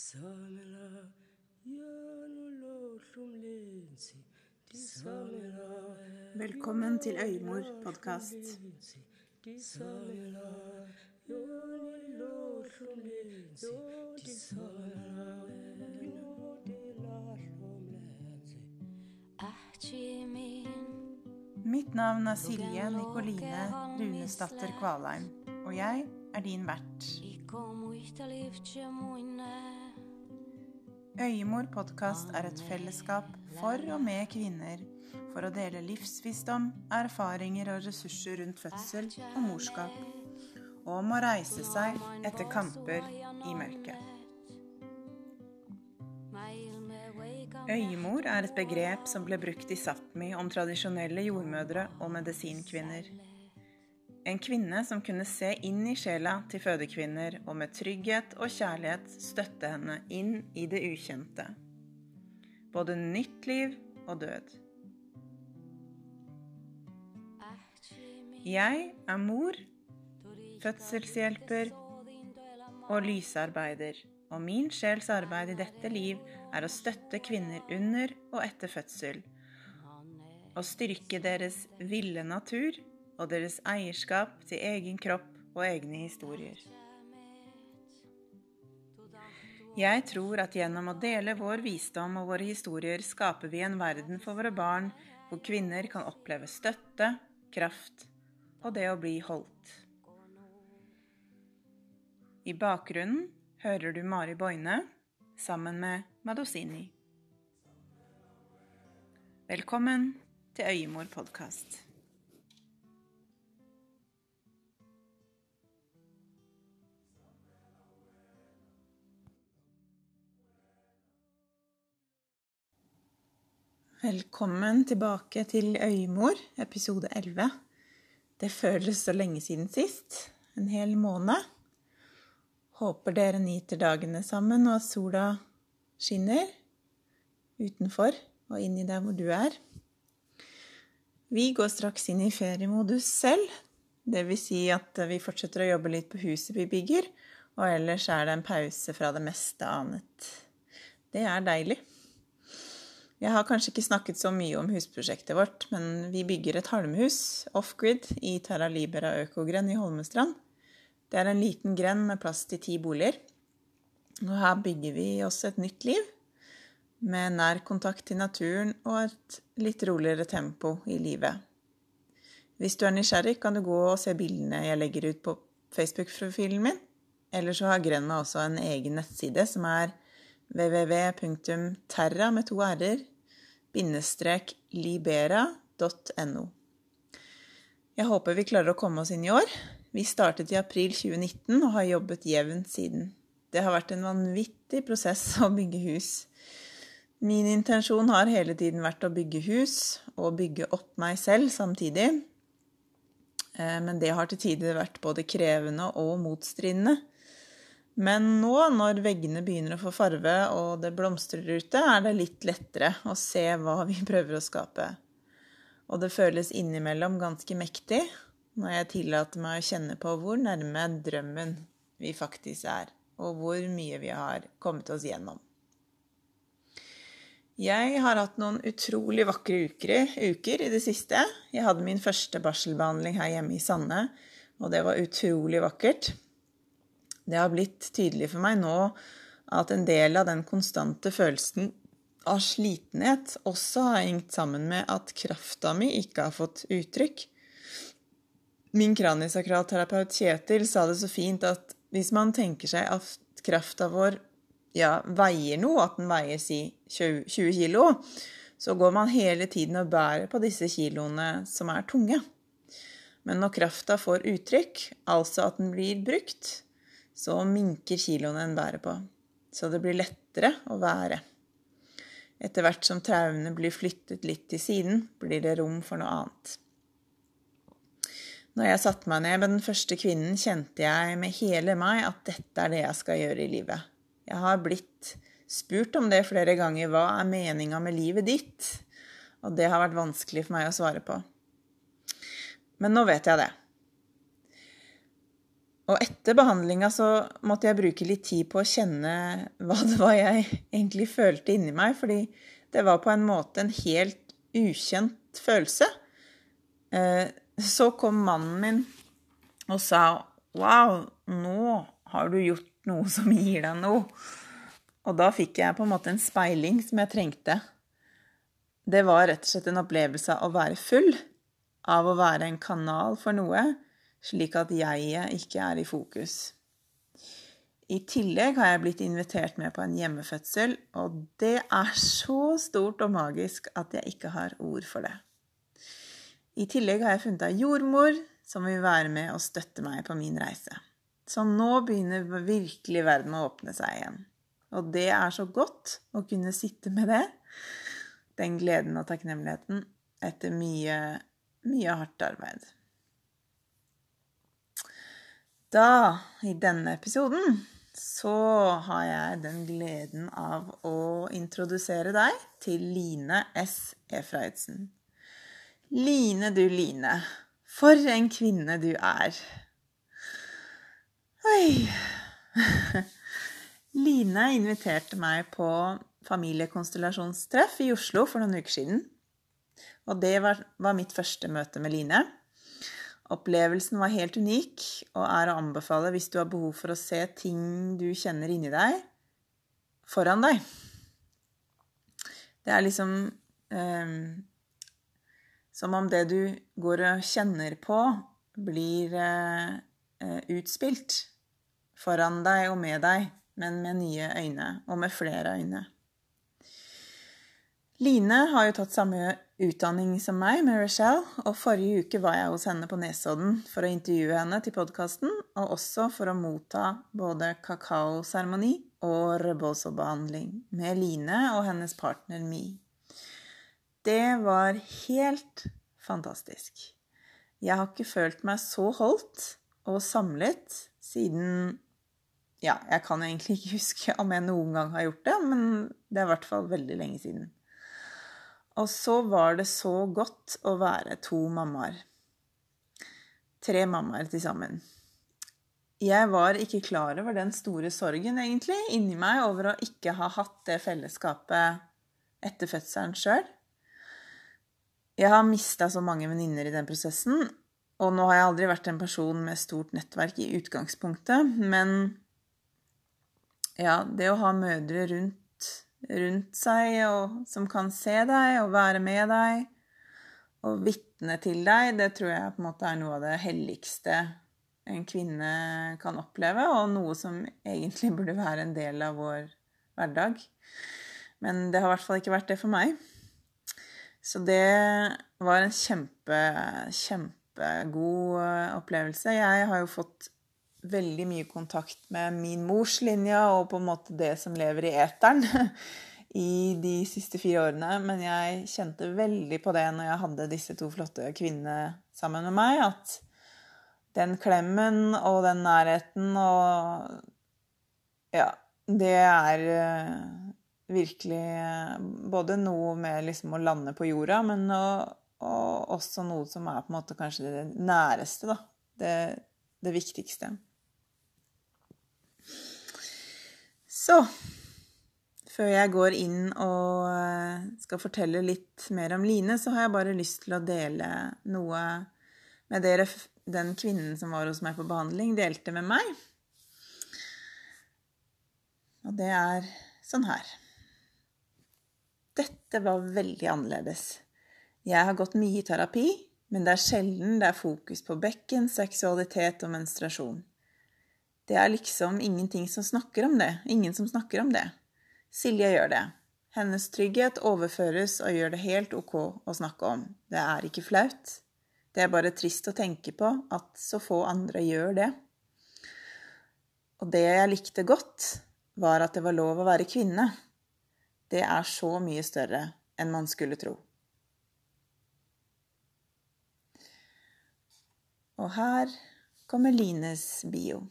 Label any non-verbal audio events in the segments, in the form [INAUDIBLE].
Disamela, janolohlumlensi, disamela, Velkommen til Øymor-podkast. Mitt navn er Silje Nikoline Runesdatter Kvalheim, og jeg er din vert. Øymor podkast er et fellesskap for og med kvinner for å dele livsvisdom, erfaringer og ressurser rundt fødsel og morskap, og om å reise seg etter kamper i mørket. Øyemor er et begrep som ble brukt i Sápmi om tradisjonelle jordmødre og medisinkvinner. En kvinne som kunne se inn i sjela til fødekvinner og med trygghet og kjærlighet støtte henne inn i det ukjente. Både nytt liv og død. Jeg er mor, fødselshjelper og lysarbeider, og min sjels arbeid i dette liv er å støtte kvinner under og etter fødsel, og styrke deres ville natur og deres eierskap til egen kropp og egne historier. Jeg tror at gjennom å dele vår visdom og våre historier skaper vi en verden for våre barn hvor kvinner kan oppleve støtte, kraft og det å bli holdt. I bakgrunnen hører du Mari Boine sammen med Madosini. Velkommen til Øyemor podkast. Velkommen tilbake til Øymor, episode 11. Det føles så lenge siden sist. En hel måned. Håper dere nyter dagene sammen, og at sola skinner utenfor og inni der hvor du er. Vi går straks inn i feriemodus selv. Det vil si at vi fortsetter å jobbe litt på huset vi bygger, og ellers er det en pause fra det meste annet. Det er deilig. Jeg har kanskje ikke snakket så mye om husprosjektet vårt, men vi bygger et halmhus off-grid i Terra Libera Økogrend i Holmestrand. Det er en liten grend med plass til ti boliger. Og her bygger vi oss et nytt liv, med nær kontakt til naturen og et litt roligere tempo i livet. Hvis du er nysgjerrig, kan du gå og se bildene jeg legger ut på Facebook-profilen min. Eller så har grenda også en egen nettside som er www.terra med to r-er bindestrek libera.no. Jeg håper vi klarer å komme oss inn i år. Vi startet i april 2019 og har jobbet jevnt siden. Det har vært en vanvittig prosess å bygge hus. Min intensjon har hele tiden vært å bygge hus og bygge opp meg selv samtidig. Eh, men det har til tider vært både krevende og motstridende. Men nå, når veggene begynner å få farve og det blomstrer ute, er det litt lettere å se hva vi [LAUGHS] prøver å skape. Og det føles innimellom ganske mektig når jeg tillater meg å kjenne på hvor nærme drømmen vi faktisk er, og hvor mye vi har kommet oss gjennom. Jeg har hatt noen utrolig vakre uker, uker i det siste. Jeg hadde min første barselbehandling her hjemme i Sande, og det var utrolig vakkert. Det har blitt tydelig for meg nå at en del av den konstante følelsen av slitenhet også har hengt sammen med at krafta mi ikke har fått uttrykk. Min kraniesakralterapeut Kjetil sa det så fint at hvis man tenker seg at krafta vår ja, veier noe, at den veier si 20 kilo, så går man hele tiden og bærer på disse kiloene som er tunge. Men når krafta får uttrykk, altså at den blir brukt, så minker kiloene en bærer på. Så det blir lettere å være. Etter hvert som traumene blir flyttet litt til siden, blir det rom for noe annet. Når jeg satte meg ned med den første kvinnen, kjente jeg med hele meg at dette er det jeg skal gjøre i livet. Jeg har blitt spurt om det flere ganger. Hva er meninga med livet ditt? Og det har vært vanskelig for meg å svare på. Men nå vet jeg det. Og etter behandlinga så måtte jeg bruke litt tid på å kjenne hva det var jeg egentlig følte inni meg, fordi det var på en måte en helt ukjent følelse. Eh, så kom mannen min og sa Wow, nå har du gjort noe som gir deg noe. Og da fikk jeg på en måte en speiling som jeg trengte. Det var rett og slett en opplevelse av å være full, av å være en kanal for noe slik at jeget ikke er i fokus. I tillegg har jeg blitt invitert med på en hjemmefødsel, og det er så stort og magisk at jeg ikke har ord for det. I tillegg har jeg funnet ei jordmor som vil være med og støtte meg på min reise. Så nå begynner virkelig verden å åpne seg igjen. Og det er så godt å kunne sitte med det, den gleden og takknemligheten, etter mye, mye hardt arbeid. Da, i denne episoden, så har jeg den gleden av å introdusere deg til Line S. Efraidsen. Line, du Line. For en kvinne du er. Oi. [LAUGHS] Line inviterte meg på familiekonstellasjonstreff i Oslo for noen uker siden. Og det var, var mitt første møte med Line. Opplevelsen var helt unik og er å anbefale hvis du har behov for å se ting du kjenner inni deg, foran deg. Det er liksom eh, som om det du går og kjenner på, blir eh, utspilt foran deg og med deg, men med nye øyne og med flere øyne. Line har jo tatt samme utdanning som meg med Rochelle, og forrige uke var jeg hos henne på Nesodden for å intervjue henne til podkasten, og også for å motta både kakaoseremoni og rebozo-behandling med Line og hennes partner Mi. Det var helt fantastisk. Jeg har ikke følt meg så holdt og samlet siden Ja, jeg kan egentlig ikke huske om jeg noen gang har gjort det, men det er i hvert fall veldig lenge siden. Og så var det så godt å være to mammaer. Tre mammaer til sammen. Jeg var ikke klar over den store sorgen, egentlig, inni meg over å ikke ha hatt det fellesskapet etter fødselen sjøl. Jeg har mista så mange venninner i den prosessen, og nå har jeg aldri vært en person med stort nettverk i utgangspunktet, men ja, det å ha mødre rundt rundt seg og som kan se deg og være med deg og vitne til deg, det tror jeg på en måte er noe av det helligste en kvinne kan oppleve, og noe som egentlig [LAUGHS] burde være en del av vår hverdag. Men det har i hvert fall ikke vært det for meg. Så det var en kjempe, kjempegod eh, opplevelse. Jeg har jo fått veldig mye kontakt med min mors linje og på en måte det som lever i eteren [LAUGHS] i de siste fire årene. Men jeg kjente veldig på det når jeg hadde disse to flotte kvinnene sammen med meg, at den klemmen og den nærheten og Ja, det er eh, virkelig eh, både noe med liksom å lande på jorda, men og, og også noe som er på en måte kanskje det næreste, da. Det, det viktigste. Så før jeg går inn og eh, skal fortelle litt mer om Line, så har jeg bare lyst til å dele noe med dere den kvinnen som var hos meg på behandling, delte med meg. Og det er sånn her. Dette var veldig annerledes. Jeg har gått mye i terapi, men det er sjelden det er fokus på bekken, seksualitet og menstruasjon. Det er liksom ingenting som snakker om det. Ingen som snakker om det. Silje gjør det. Hennes trygghet overføres og gjør det helt ok å snakke om. Det er ikke flaut. Det er bare trist å tenke på at så få andre gjør det. Og det jeg likte godt, var at det var lov å være kvinne. Det er så mye større enn man skulle tro. Og her kommer Lines bio.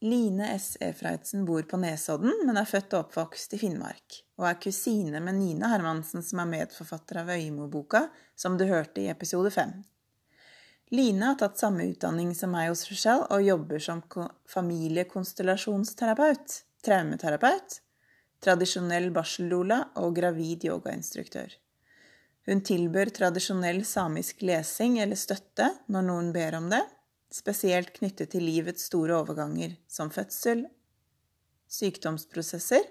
Line S. Efreitsen bor på Nesodden, men er født og oppvokst i Finnmark, og er kusine med Nina Hermansen, som er medforfatter av Øymo-boka, som du hørte i episode fem. Line har tatt samme utdanning som meg hos Rochelle og jobber som ko- familiekonstellasjonsterapeut, traumeterapeut, tradisjonell barseldoula og gravid yogainstruktør. Hun tilbør tradisjonell samisk lesing eller støtte når noen ber om det, spesielt knyttet til livets store overganger som fødsel, sykdomsprosesser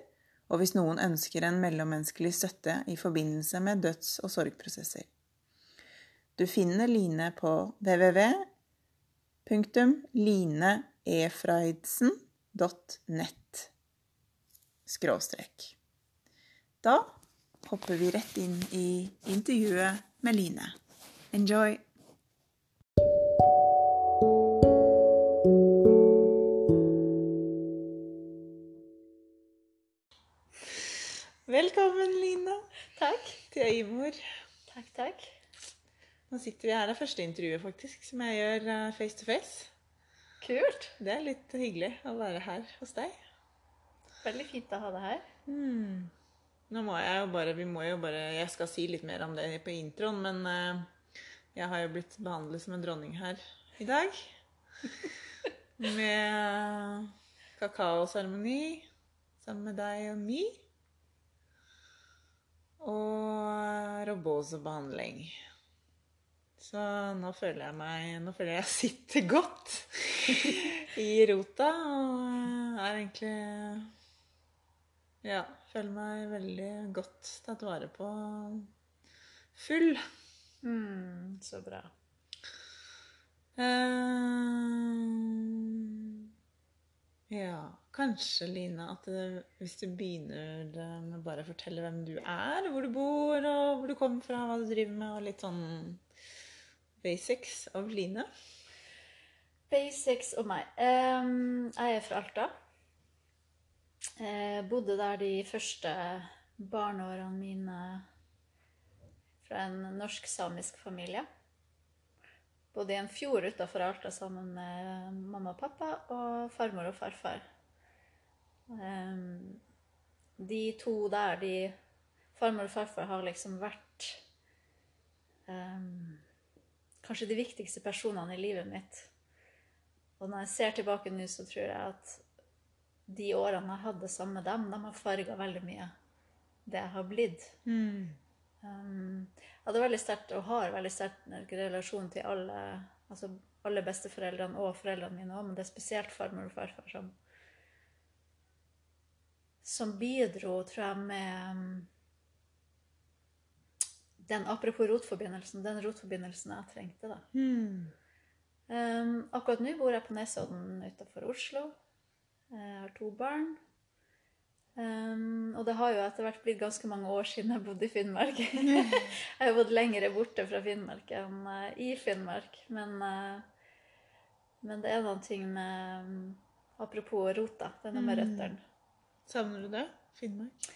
og hvis noen ønsker en mellommenneskelig støtte i forbindelse med døds- og sorgprosesser. Du finner Line på www.lineefreidsen.nett skråstrek. Da hopper vi rett inn i intervjuet med Line. Enjoy! Velkommen, Lina. Takk. til Øymor. Takk, takk. Nå sitter vi her. Det er første intervjuet faktisk, som jeg gjør eh, face to face. Kult. Det er litt hyggelig å være her hos deg. Veldig fint å ha deg her. Mm. Nå må jeg jo bare Vi må jo bare Jeg skal si litt mer om det på introen, men eh, jeg har jo blitt behandlet som en dronning her i dag. [LAUGHS] Med kakaoseremoni sammen med deg og My. Og robosebehandling. Så nå føler jeg meg Nå føler jeg jeg sitter godt [LAUGHS] i rota og er egentlig Ja, føler meg veldig godt tatt vare på. Full. Mm, så bra. Eh, ja, kanskje, Line, at hvis du begynner med bare å fortelle hvem du er, hvor du bor, og hvor du kommer fra, hva du driver med, og litt sånn basics av Line. Basics og meg. Jeg er fra Alta. Jeg bodde der de første barneårene mine fra en norsk-samisk familie. Bodde i en fjord utafor Alta sammen med mamma og pappa og farmor og farfar. Em, de to der, de Farmor og farfar har liksom vært um, kanskje de viktigste personene i livet mitt. Og når jeg ser tilbake nå, så tror jeg at de årene jeg hadde sammen med dem, de har farga veldig mye det jeg har blitt. Um, jeg hadde veldig sterkt, og har veldig sterk relasjon til alle, altså alle besteforeldrene og foreldrene mine òg, men det er spesielt farmor og farfar som som bidro, tror jeg, med um, den apropos rotforbindelsen, den rotforbindelsen jeg trengte, da. Um, akkurat nå bor jeg på Nesodden utenfor Oslo. Jeg har to barn. Um, og det har jo etter hvert blitt ganske mange år siden jeg bodde i Finnmark. [LAUGHS] jeg har bodd lenger borte fra Finnmark enn uh, i Finnmark. Men, uh, men det er noen ting med um, Apropos rota. Det er noe med røttene. Savner du det? Finnmark?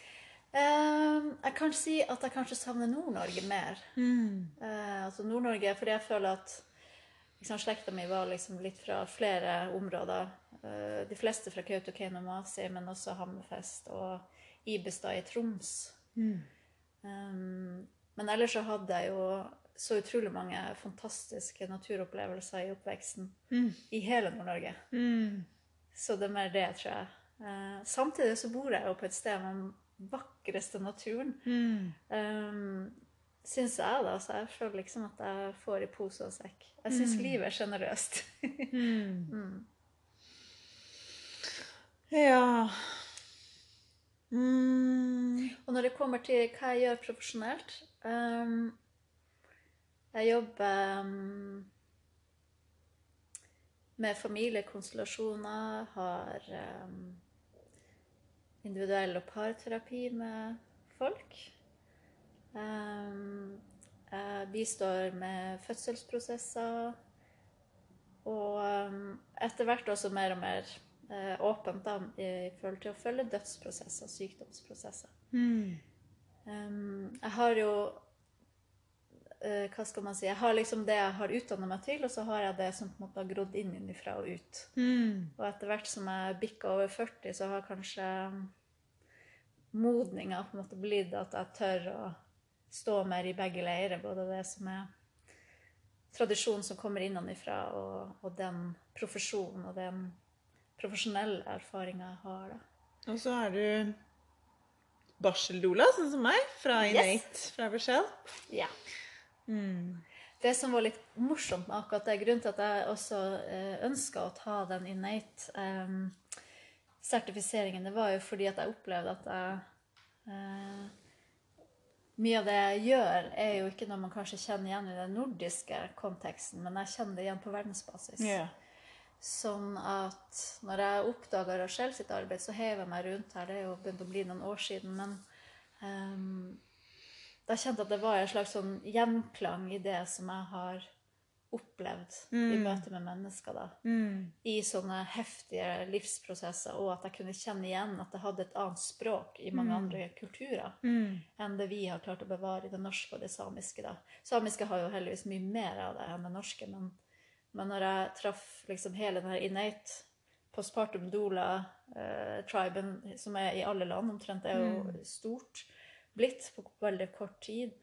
Uh, jeg kan si at jeg kanskje savner Nord-Norge mer. Eh, altså Nord-Norge, fordi jeg føler at liksom, slekta mi var liksom litt fra flere områder. Uh, de fleste fra Kautokeino og Masi, men også Hammerfest og Ibestad i Troms. Um, men ellers så hadde jeg jo så utrolig mange fantastiske naturopplevelser i oppveksten. I hele Nord-Norge. Så det er mer det, tror jeg. Eh, samtidig så bor jeg jo på et sted med den vakreste naturen. Um, syns jeg, da. Så jeg føler liksom at jeg får i pose og sekk. Jeg syns livet er sjenerøst. [LAUGHS] Ja mm. og når det kommer til hva jeg gjør profesjonelt um, Jeg jobber um, med familiekonstellasjoner, har um, individuell og parterapi med folk. Um, jeg bistår med fødselsprosesser. Og um, etter hvert også mer og mer eh, åpent da, i forhold til å følge dødsprosesser, sykdomsprosesser. Um, jeg har jo eh, Hva skal man si Jeg har liksom det jeg har utdannet meg til, og så har jeg det som på en måte har grodd inn innenfra og ut. Og etter hvert som jeg bikka over 40, så har kanskje modninga på en måte blitt at jeg tør å stå mer i begge leirer. Både det som er tradisjonen som kommer innenfra, og, og den profesjonen og den profesjonelle erfaringa jeg har. da. Og så er du barseldoula, sånn som meg, fra Yes. Innate fra Rochelle. Ja. Mm. Det som var litt morsomt med akkurat det, grunnen til at jeg også eh, ønska å ta den Innate-sertifiseringen, det var jo fordi at jeg opplevde at jeg eh, Mye av det jeg gjør, er jo ikke noe man kanskje kjenner igjen i den nordiske konteksten, men jeg kjenner det igjen på verdensbasis. Yeah. Sånn at når jeg oppdaga Rachel sitt arbeid, så heiv jeg meg rundt her. Det er jo begynt å bli noen år siden. Men ehm, da kjente jeg at det var en slags sånn gjenklang i det som jeg har opplevd i møte med mennesker. da. Mm. I sånne heftige livsprosesser, og at jeg kunne kjenne igjen at det hadde et annet språk i mange andre kulturer Mm. enn det vi har klart å bevare i det norske og det samiske. da. Samiske har jo heldigvis mye mer av det enn det norske, men, men når jeg traff liksom hele den her innate postpartum doula-triben, som er i alle land omtrent, er jo stort blitt på veldig kort tid,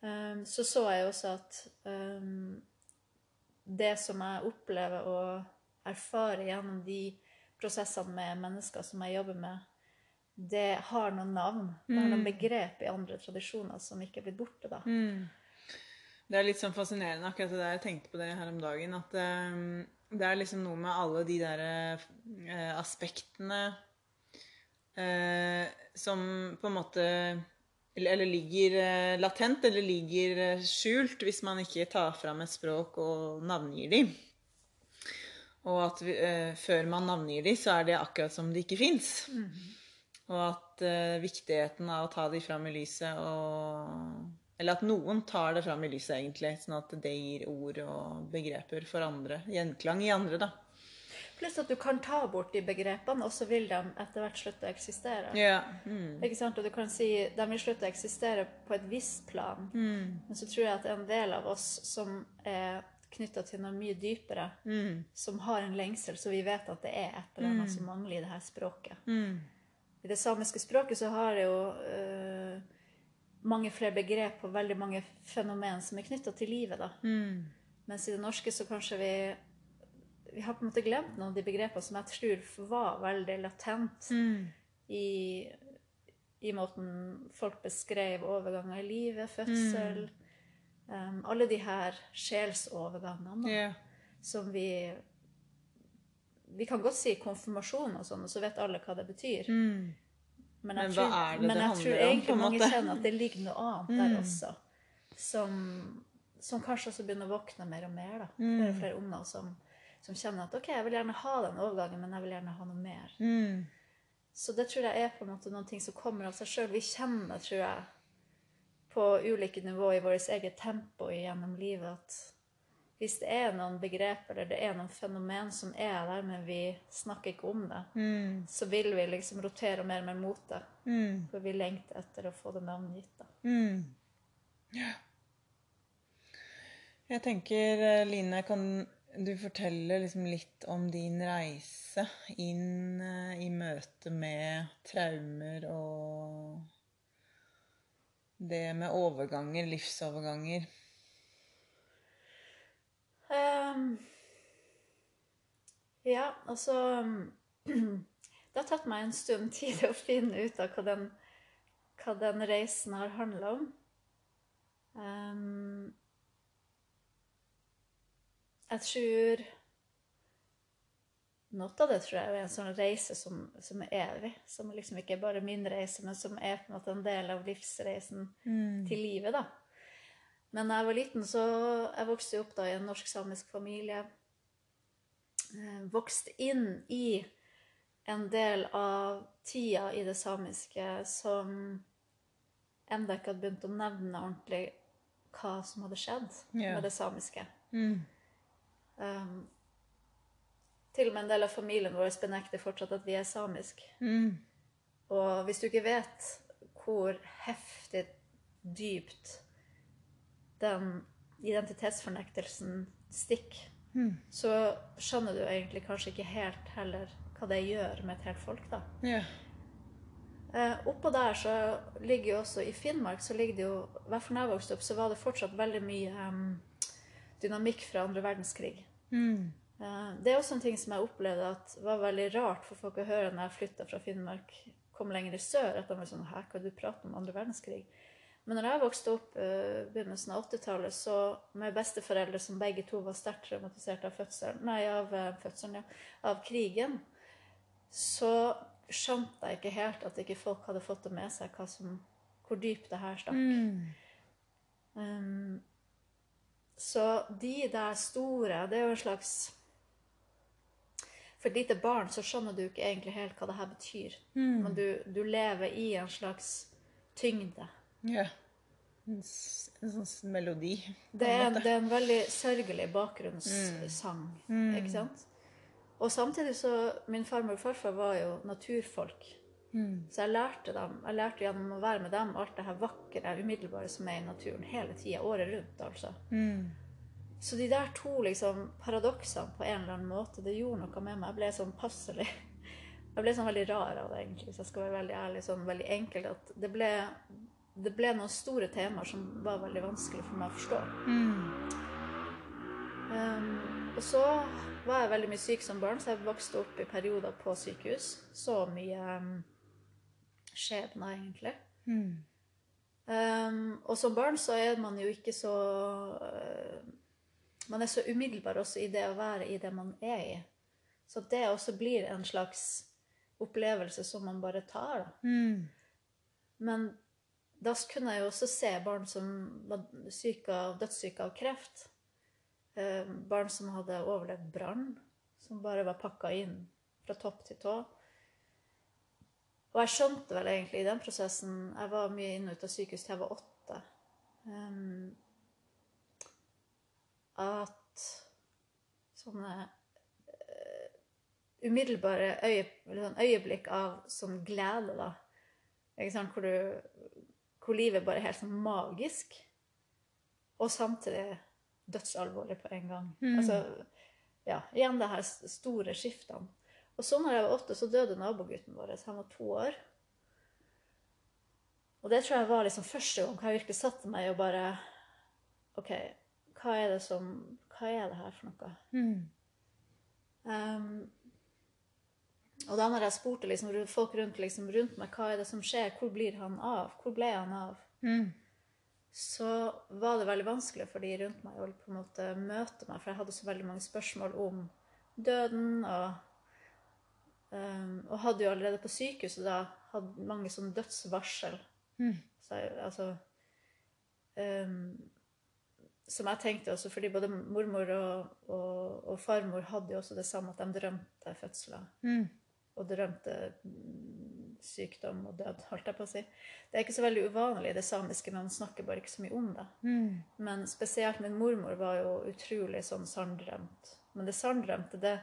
um, så så jeg også at um, det som jeg opplever og erfarer gjennom de prosessene med mennesker som jeg jobber med, det har noen navn. Det har noen begrep i andre tradisjoner som ikke er blitt borte. da. Mm. Det er litt sånn fascinerende akkurat det der. Jeg tenkte på det her om dagen. At um, det er liksom noe med alle de der uh, aspektene uh, som på en måte eller, ligger eh, latent, eller ligger eh, skjult, hvis man ikke tar fram et språk og navngir de. Og at vi, eh, før man navngir de, så er det akkurat som de ikke fins. Og at eh, viktigheten av å ta de fram i lyset og Eller at noen tar det fram i lyset, egentlig. Sånn at det gir ord og begreper for andre. Gjenklang i andre, da. Pluss at du kan ta bort de begrepene, og så vil de etter hvert slutte å eksistere. Ja. Mm. Ikke sant? Og du kan si de vil slutte å eksistere på et visst plan. Mm. Men så tror jeg at en del av oss som er knytta til noe mye dypere, Mm. som har en lengsel, så vi vet at det er et eller annet som mangler i det her språket. Mm. I det samiske språket så har det jo øh, mange flere begrep og veldig mange fenomen som er knytta til livet. da. Mm. Mens i det norske så kanskje vi vi har på en måte glemt noen av de begrepene som jeg tror var veldig latent Mm. i, i måten folk beskrev overganger i livet, fødsel um, Alle de her sjelsovergangene Ja. som vi Vi kan godt si konfirmasjon og sånn, og så vet alle hva det betyr. Mm. Men jeg Men hva tror, er det men det handler om? Men jeg tror egentlig mange måte? kjenner at det ligger noe annet der også. Som, som kanskje også begynner å våkne mer og mer. da. Mm. Flere og flere unger som, som kjenner at ok, jeg vil gjerne ha den overgangen, men jeg vil gjerne ha noe mer. Mm. Så det tror jeg er på en måte noen ting som kommer av seg sjøl. Vi kjenner, tror jeg, på ulike nivå i vårt eget tempo gjennom livet at hvis det er noen begrep eller det er noen fenomen som er der, men vi snakker ikke om det, Mm. så vil vi liksom rotere mer og mer mot det. Mm. For vi lengter etter å få det navngitt. Mm. Ja. Jeg tenker, eh, Line, kan du forteller liksom litt om din reise inn eh, i møte med traumer og det med overganger, livsoverganger? Um, ja, altså [CLEARS THROAT] Det har tatt meg en stund tid å finne ut av hva den, hva den reisen har handla om. Ehm, jeg tror Noe av det tror jeg er en sånn reise som, som er evig. Som liksom ikke er bare min reise, men som er på en måte en del av livsreisen til livet. da. Men da jeg var liten, så jeg vokste opp da i en norsk-samisk familie. Eh, vokste inn i en del av tida i det samiske som enda ikke hadde begynt å nevne ordentlig hva som hadde skjedd yeah. med det samiske. Mm. Um, til og med en del av familien vår benekter fortsatt at vi er samisk. Mm. Og hvis du ikke vet hvor heftig dypt den identitetsfornektelsen stikker, Mm. så skjønner du egentlig kanskje ikke helt heller hva det gjør med et helt folk, da. Yeah. Eh, oppå der så ligger jo også I Finnmark så ligger det jo I hvert fall da jeg vokste opp, så var det fortsatt veldig mye em, dynamikk fra andre verdenskrig. Mm. Eh, Det er også en ting som jeg opplevde at var veldig rart for folk å høre når jeg flytta fra Finnmark, kom lenger i sør, at de var sånn Hæ, hva du prater om andre verdenskrig? Men når jeg vokste opp i begynnelsen av 80-tallet, så med besteforeldre som begge to var sterkt traumatisert av fødselen, nei, av eh, fødselen, ja, av krigen, så skjønte jeg ikke helt at ikke folk hadde fått det med seg som, hvor dypt det her stakk. Mm. Um, så de der store, det er jo en slags For et lite barn så skjønner du ikke egentlig helt hva det her betyr. Mm. Men du, du lever i en slags tyngde. Ja. En, en sånn melodi. Det er, en det er en veldig sørgelig bakgrunnssang. Ikke sant? Og samtidig så Min farmor og farfar var jo naturfolk. Mm. Så jeg lærte dem, jeg lærte gjennom å være med dem alt det her vakre, umiddelbare som er i naturen hele tida, året rundt. altså. Mm. Så de der to liksom, paradoksene på en eller annen måte, det gjorde noe med meg. Jeg ble sånn passelig Jeg ble sånn veldig rar av det, egentlig, hvis jeg skal være veldig ærlig. Sånn veldig enkelt. At det ble, det ble noen store temaer som var veldig vanskelig for meg å forstå. Um, og så var jeg veldig mye syk som barn, så jeg vokste opp i perioder på sykehus. Så mye um, skjebner, egentlig. Mm. Um, og som barn så er man jo ikke så uh, Man er så umiddelbar også i det å være i det man er i. Så det også blir en slags opplevelse som man bare tar. da. Mm. Men da kunne jeg jo også se barn som var syke av, dødssyke av kreft. Eh, barn som hadde overlevd brann, som bare var pakka inn fra topp til tå. Og jeg skjønte vel egentlig i den prosessen Jeg var mye inn og ut av sykehus til jeg var åtte. Um, at sånne uh, umiddelbare øye, sånn øyeblikk av sånn glede, da. Hvor, du, hvor livet bare er helt sånn magisk. Og samtidig dødsalvorlig på en gang. Altså, ja, igjen det her store skiftene. Og så når jeg var åtte, så døde nabogutten vår. Han var to år. Og det tror jeg var liksom første gang jeg virkelig satte meg og bare OK, hva er det som Hva er det her for noe? Mm. Um, og da når jeg spurte liksom, folk rundt, liksom, rundt meg hva er det som skjer, hvor blir han av, hvor ble han av, Mm. så var det veldig vanskelig for de rundt meg å på en måte møte meg, for jeg hadde så veldig mange spørsmål om døden, og, og hadde jo allerede på sykehuset da hatt mange sånne dødsvarsel. Mm. Så altså um, Som jeg tenkte også, fordi både mormor og, og, og farmor hadde jo også det samme, at de drømte fødsler Mm. og drømte mm, sykdom og død, holdt jeg på å si. Det er ikke så veldig uvanlig i det samiske, men man snakker bare ikke så mye om det. Mm. Men spesielt min mormor var jo utrolig sånn sanndrømt. Men det sanndrømte, det,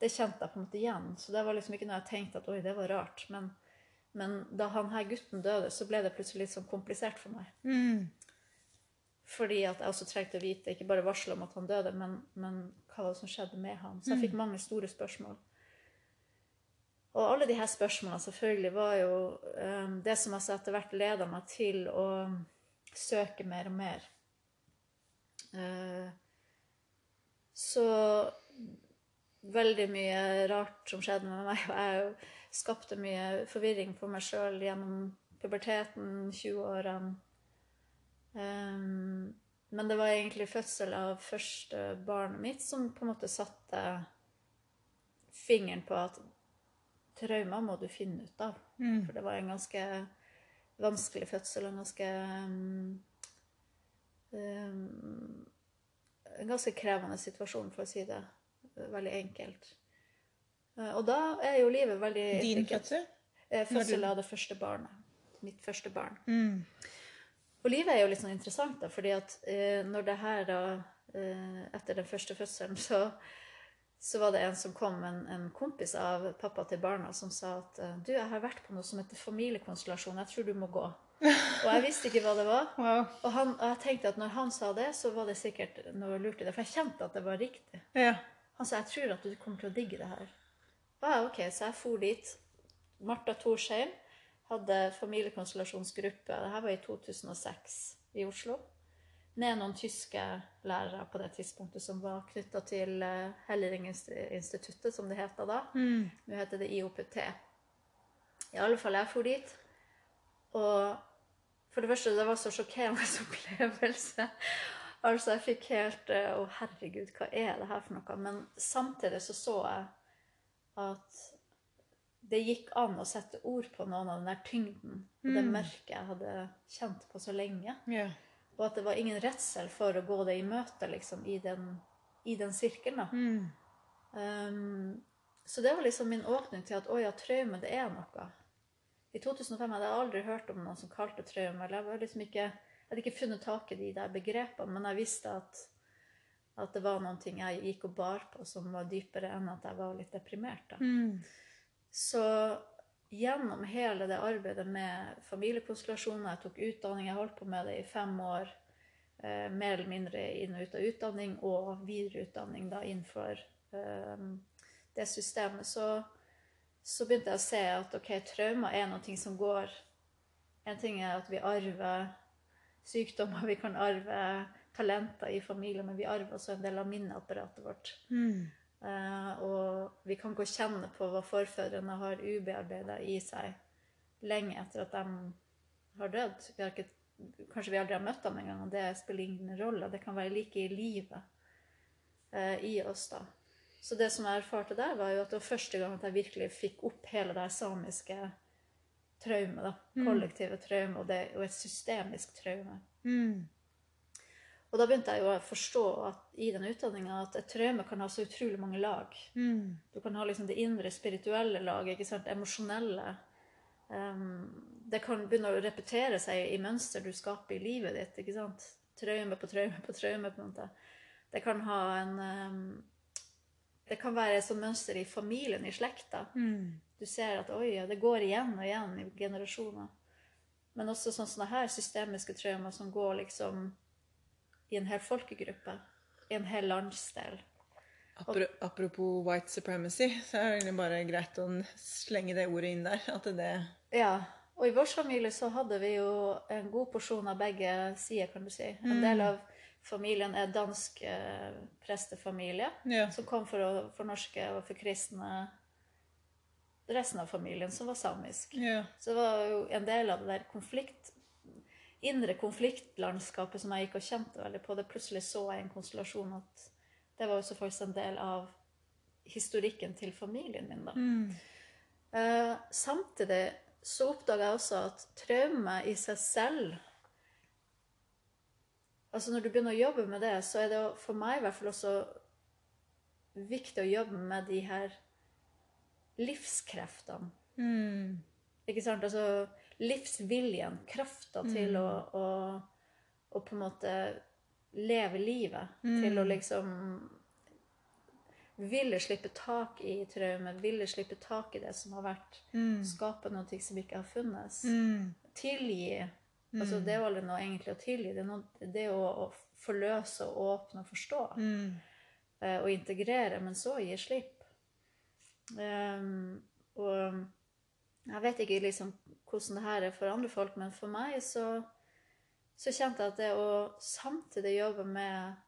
det kjente jeg på en måte igjen. Så det var liksom ikke noe jeg tenkte at oi, det var rart. Men, men da han her gutten døde, så ble det plutselig litt sånn komplisert for meg. Mm. Fordi at jeg også trengte å vite, ikke bare varsel om at han døde, men, men hva som skjedde med han. Så jeg fikk mange store spørsmål. Og alle de her spørsmålene selvfølgelig var jo um, det som altså etter hvert leda meg til å søke mer og mer. Uh, så veldig mye rart som skjedde med meg, og jeg skapte mye forvirring for meg sjøl gjennom puberteten, 20-årene. Um, men det var egentlig fødsel av første barnet mitt som på en måte satte fingeren på at traumer må du finne ut av. For det var en ganske vanskelig fødsel, en ganske um, um, En ganske krevende situasjon, for å si det veldig enkelt. Uh, og da er jo livet veldig Din intrikat. fødsel? Eh, Fødsel av det første barnet. Mitt første barn. Mm. Og livet er jo litt sånn interessant, da, fordi at eh, når det her da eh, Etter den første fødselen, [LAUGHS] så, så var det en som kom, en, en kompis av pappa til barna, som sa at eh, du, jeg har vært på noe som heter familiekonstellasjon, jeg tror du må gå. Og jeg visste ikke hva det var. [LAUGHS] Wow. Og, han, og jeg tenkte at når han sa det, så var det sikkert noe lurt i det, for jeg kjente at det var riktig. Ja. Han sa jeg tror at du kommer til å digge det her. Ah, ok, Så jeg for dit. Martha Thorsheim hadde familiekonstellasjonsgruppe. Dette var i 2006 i Oslo. med noen tyske lærere på det tidspunktet som var knytta til uh, Helleringinstituttet, som det heter da. Nå heter det IOPT. I alle fall, jeg for dit. Og for det første, det var så sjokkerende [LAUGHS] opplevelse. Altså, jeg fikk helt Å, Å, herregud, hva er det her for noe? Men samtidig så så jeg at det gikk an å sette ord på noen av den der tyngden og det mørket jeg hadde kjent på så lenge. Yeah. Og at det var ingen redsel for å gå det i møte liksom, i, den, i den sirkelen. da. Um, så det var liksom min åpning til at å ja, traume, det er noe. I 2005 hadde jeg aldri hørt om noen som kalte traume. eller Jeg, var liksom ikke, jeg hadde ikke funnet tak i de der begrepene, men jeg visste at, at det var noen ting jeg gikk og bar på som var dypere enn at jeg var litt deprimert. da. Så gjennom hele det arbeidet med familiekonstellasjoner, jeg tok utdanning, jeg holdt på med det i fem år, eh, mer eller mindre inn og ut av utdanning, og videreutdanning da innenfor eh, det systemet, så, så begynte jeg å se at ok, traumer er noe som går En ting er at vi arver sykdommer, vi kan arve talenter i familien, men vi arver også en del av minneapparatet vårt. Eh, og vi kan gå og kjenne på hva forfedrene har ubearbeida i seg lenge etter at de har dødd. Vi har ikke, kanskje vi aldri har møtt dem engang, og det spiller ingen rolle. Det kan være like i livet uh, i oss, da. Så det som jeg erfarte der, var jo at det var første gang at jeg virkelig fikk opp hele det samiske traumet. da, Kollektive traume, og, det- er jo et systemisk traume. Og da begynte jeg jo å forstå at, i den utdanninga at et traume kan ha så utrolig mange lag. Du kan ha liksom det indre spirituelle laget, ikke sant, emosjonelle. Um, det kan begynne å repetere seg i mønster du skaper i livet ditt. ikke sant? Traume på traume på traume. på en måte. Det kan ha en um, Det kan være et sånt mønster i familien, i slekta. Du ser at oi, ja, det går igjen og igjen i generasjoner. Men også sånn sånne her systemiske traumer som går liksom i en hel folkegruppe, i en hel landsdel. Apropos white supremacy, så er det egentlig bare greit å slenge det ordet inn der. At det Ja, og i vår familie så hadde vi jo en god porsjon av begge sider, kan du si. En del av familien er dansk eh, prestefamilie, Ja. som kom for å fornorske og forkristne resten av familien, som var samisk. Yeah. Så det var jo en del av det der konflikt, indre konfliktlandskapet som jeg gikk og kjente veldig på. Det plutselig så jeg en konstellasjon at det var også faktisk en del av historikken til familien min. da. Eh, samtidig så oppdaga jeg også at traume i seg selv Altså Når du begynner å jobbe med det, så er det for meg i hvert fall også viktig å jobbe med de her livskreftene. Ikke sant? Altså livsviljen, krafta til å, å, å på en måte leve livet. Til å liksom ville slippe tak i traume, ville slippe tak i det som har vært. Skape noe som ikke har funnes. Tilgi. Altså, det er jo aldri noe egentlig å tilgi. Det er, noe, det er å, å forløse og åpne og forstå. Eh, og integrere, men så gi slipp. Um, og jeg vet ikke liksom hvordan det her er for andre folk, men for meg så, så kjente jeg at det å samtidig jobbe med,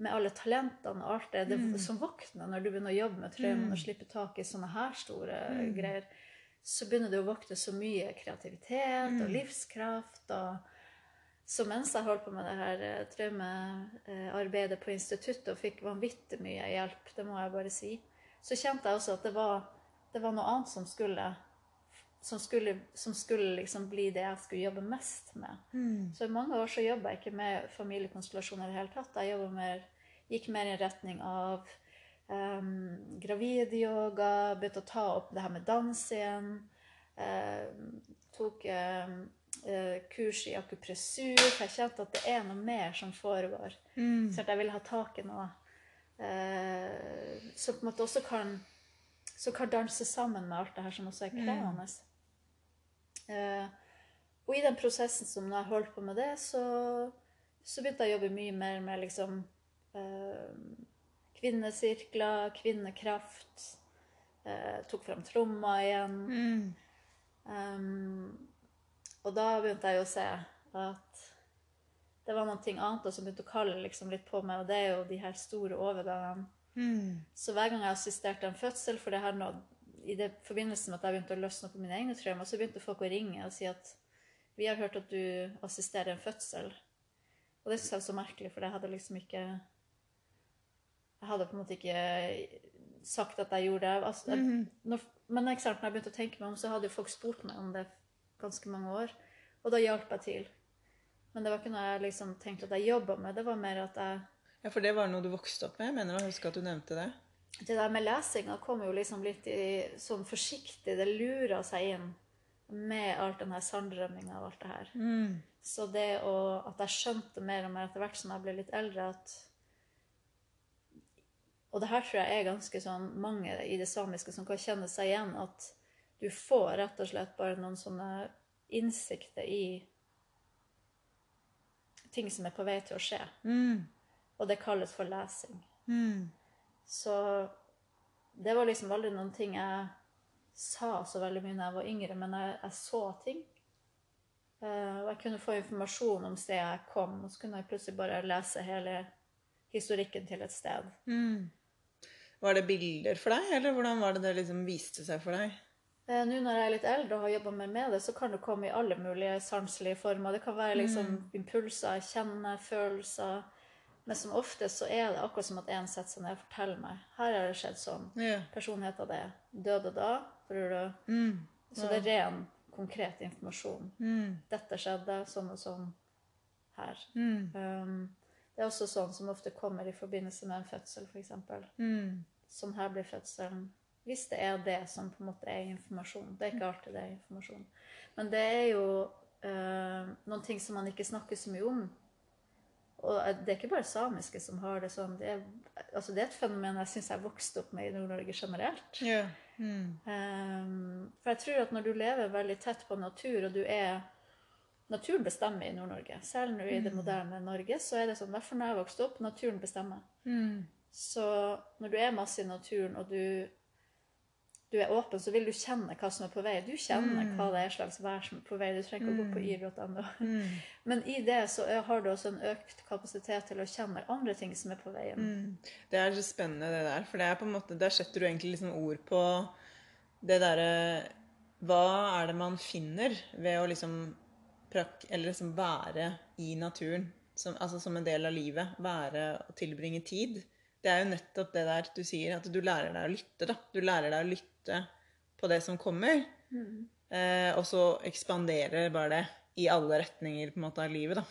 med alle talentene og alt det, det som våkner når du begynner å jobbe med traumen og slippe tak i sånne her store greier, så begynner det å våkne så mye kreativitet og livskraft. og så mens jeg holdt på med det her eh, traumearbeidet på instituttet og fikk vanvittig mye hjelp, det må jeg bare si, så kjente jeg også at det var, det var noe annet som skulle som skulle, som skulle liksom bli det jeg skulle jobbe mest med. Så i mange år så jobba jeg ikke med familiekonstellasjoner i det hele tatt. Jeg mer, gikk mer i retning av um, gravidyoga, begynte å ta opp det her med dans igjen. Uh, tok uh, kurs i akupressur, for jeg kjente at det er noe mer som foregår. Så at jeg ville ha tak i noe eh, som på en måte også kan kan danse sammen med alt det her som også er krevende. Eh, og i den prosessen som når jeg holdt på med det, så, så begynte jeg å jobbe mye mer med liksom eh, kvinnesirkler, kvinnekraft. Eh, tok fram tromma igjen. Um, og da begynte jeg å se at det var noe annet som begynte å kalle liksom litt på meg, og det er jo de her store overgangene. Mm. Så hver gang jeg assisterte en fødsel, for det her nå, i det forbindelse med at jeg begynte å løsne på mine egne traumer, så begynte folk å ringe og si at vi har hørt at du assisterer en fødsel. Og det syns jeg var så merkelig, for jeg hadde liksom ikke Jeg hadde på en måte ikke sagt at jeg gjorde det. Altså, jeg, når, men eksempel, når jeg begynte å tenke meg om, så hadde jo folk spurt meg om det ganske mange år. Og da hjalp jeg til. Men det var ikke noe jeg liksom tenkte at jeg jobba med. Det var mer at jeg Ja, for det var noe du vokste opp med? Jeg mener jeg husker at du nevnte det. Det der med lesinga kom jo liksom litt i, sånn forsiktig. Det lura seg inn med alt den her sanndrømminga og alt det her. Mm. Så det å, at jeg skjønte mer og mer etter hvert som jeg ble litt eldre, at Og det her tror jeg er ganske sånn mange i det samiske som kan kjenne seg igjen, at du får rett og slett bare noen sånne innsikter i ting som er på vei til å skje. Mm. Og det kalles for lesing. Mm. Så det var liksom aldri noen ting jeg sa så veldig mye da jeg var yngre, men jeg, jeg så ting. Uh, og jeg kunne få informasjon om stedet jeg kom, og så kunne jeg plutselig bare lese hele historikken til et sted. Mm. Var det bilder for deg, eller hvordan var det det liksom viste seg for deg? Eh, Nå når jeg er litt eldre og har jobba mer med det, så kan det komme i alle mulige sanselige former. Det kan være liksom impulser, kjenne, følelser. Men som oftest så er det akkurat som at en setter seg ned og forteller meg. Her har det skjedd sånn. Yeah. Personligheten det. Døde da. Tror du? Mm. Så det er ren, konkret informasjon. Mm. Dette skjedde sånn og sånn her. Mm. Um, det er også sånn som ofte kommer i forbindelse med en fødsel, f.eks. Mm. Sånn her blir fødselen. Hvis det er det som på en måte er informasjon. Det er ikke alltid det er informasjon. Men det er jo eh, noen ting som man ikke snakker så mye om. Og det er ikke bare samiske som har det sånn. Det er, altså det er et fenomen jeg syns jeg vokste opp med i Nord-Norge generelt. Ja. Mm. Um, for jeg tror at når du lever veldig tett på natur, og du er Naturen bestemmer i Nord-Norge. Selv når i det moderne Norge, så er det sånn, i hvert fall når jeg vokste opp, naturen bestemmer. Mm. Så når du er masse i naturen, og du, du er åpen, så vil du kjenne hva som er på vei. Du kjenner hva det er slags vær som er på vei. Du trenger ikke å gå på yr.no. Mm. Men i det så har du også en økt kapasitet til å kjenne andre ting som er på veien. Mm. Det er så spennende, det der. For det er på en måte, der setter du egentlig liksom ord på det derre Hva er det man finner ved å liksom Eller liksom være i naturen? Som, altså som en del av livet. Være og tilbringe tid. Det er jo nettopp det der du sier, at du lærer deg å lytte. da. Du lærer deg å lytte på det som kommer. Eh, og så ekspanderer bare det i alle retninger på en måte av livet. da.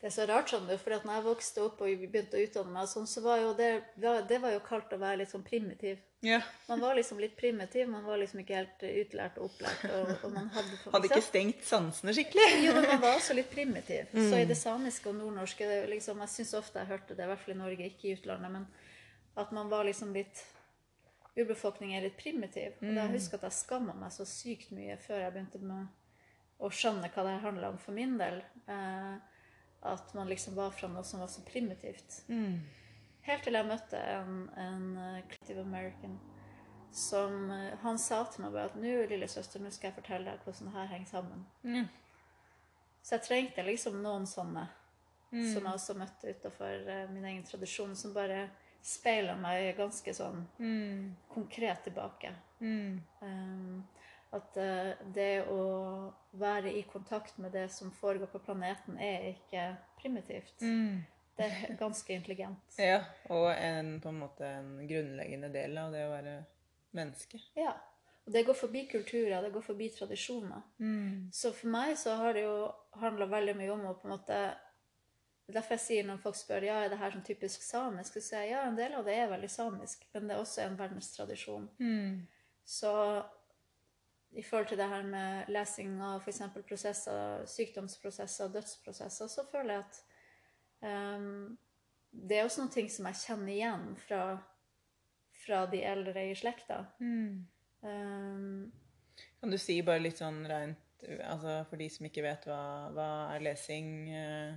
Det er så rart, skjønner du, for når jeg vokste opp og begynte å utdanne meg, sånn, så var jo det, det var jo kalt å være litt sånn primitiv. Ja. Man var liksom litt primitiv, man var liksom ikke helt utlært og opplært. Og, og man hadde, [LAUGHS] Hadde ikke stengt sansene skikkelig. [LAUGHS] Jo, men man var også litt primitiv. Så i det samiske og nordnorske liksom, Jeg syns ofte jeg hørte det, i hvert fall i Norge, ikke i utlandet, men at man var liksom litt Urbefolkningen er litt primitiv. Og husker jeg at jeg skamma meg så sykt mye før jeg begynte med å skjønne hva det handla om for min del. Eh, at man liksom var fra noe som var så primitivt. Helt til jeg møtte en, en eh, Native American som eh, Han sa til meg bare at nå, lillesøster, nå skal jeg fortelle deg hvordan det her henger sammen. Mm. Så jeg trengte liksom noen sånne som jeg også møtte utafor min egen tradisjon, som bare speila meg ganske sånn konkret tilbake. Um, at uh, det å være i kontakt med det som foregår på planeten, er ikke primitivt. Det er ganske intelligent. [LAUGHS] Ja, og en, på en måte en grunnleggende del av det å være menneske. Ja. Og det går forbi kulturer, det går forbi tradisjoner. Så for meg så har det jo handla veldig mye om å på en måte Derfor jeg sier når folk spør ja, er det her sånn typisk samisk, så sier jeg ja, en del av det er veldig samisk, men det er også en verdenstradisjon. Så i forhold til det her med lesing av f.eks. prosesser, sykdomsprosesser, dødsprosesser, så føler jeg at um, det er også noen ting som jeg kjenner igjen fra, fra de eldre i slekta. Ehm, Kan du si bare litt sånn rent altså For de som ikke vet hva, hva er lesing eh,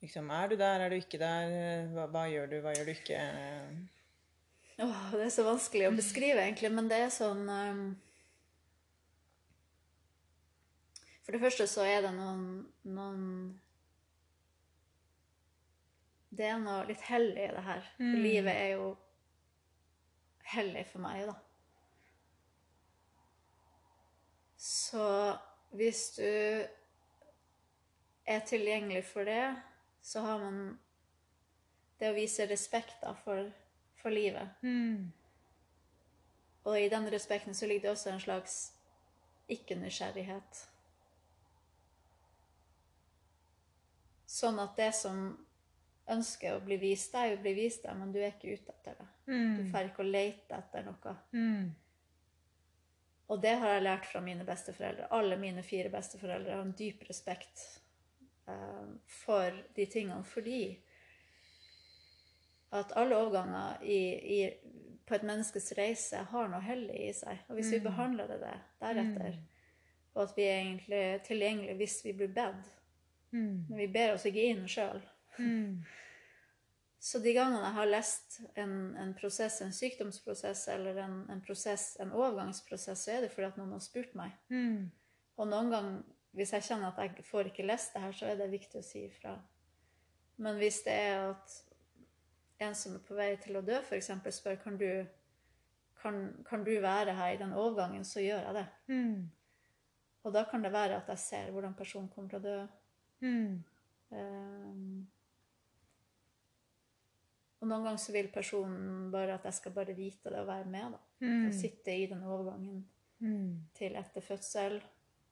Liksom, Er du der, er du ikke der? Hva, hva gjør du, hva gjør du ikke? Åh, det er så vanskelig å beskrive, egentlig, men det er sånn um, For det første så er det noen, noen det er noe litt hellig i det her. For livet er jo hellig for meg, da. Så hvis du er tilgjengelig for det, så har man det å vise respekt da, for, for livet. Og i den respekten så ligger det også en slags ikke-nysgjerrighet. Sånn at det som ønsker å bli vist deg, vil bli vist deg, men du er ikke ute etter det. Du får ikke å lete etter noe. Og det har jeg lært fra mine besteforeldre. Alle mine fire besteforeldre har en dyp respekt for de tingene, fordi at alle overganger i, i, på et menneskes reise har noe hellig i seg. Og hvis vi behandler det, deretter, og at vi er egentlig tilgjengelige hvis vi blir bedt, men vi ber oss ikke inn sjøl. [LAUGHS] Så de gangene jeg har lest en, en prosess, en sykdomsprosess eller en, en, prosess, en overgangsprosess, så er det fordi at noen har spurt meg. Og noen ganger, hvis jeg kjenner at jeg får ikke lest det her, så er det viktig å si ifra. Men hvis det er at en som er på vei til å dø, f.eks., spør kan du, kan, kan du være her i den overgangen, så gjør jeg det. Og da kan det være at jeg ser hvordan personen kommer til å dø. Um, og noen ganger så vil personen bare at jeg skal bare vite det og være med. da. Og sitte i den overgangen til etter fødsel,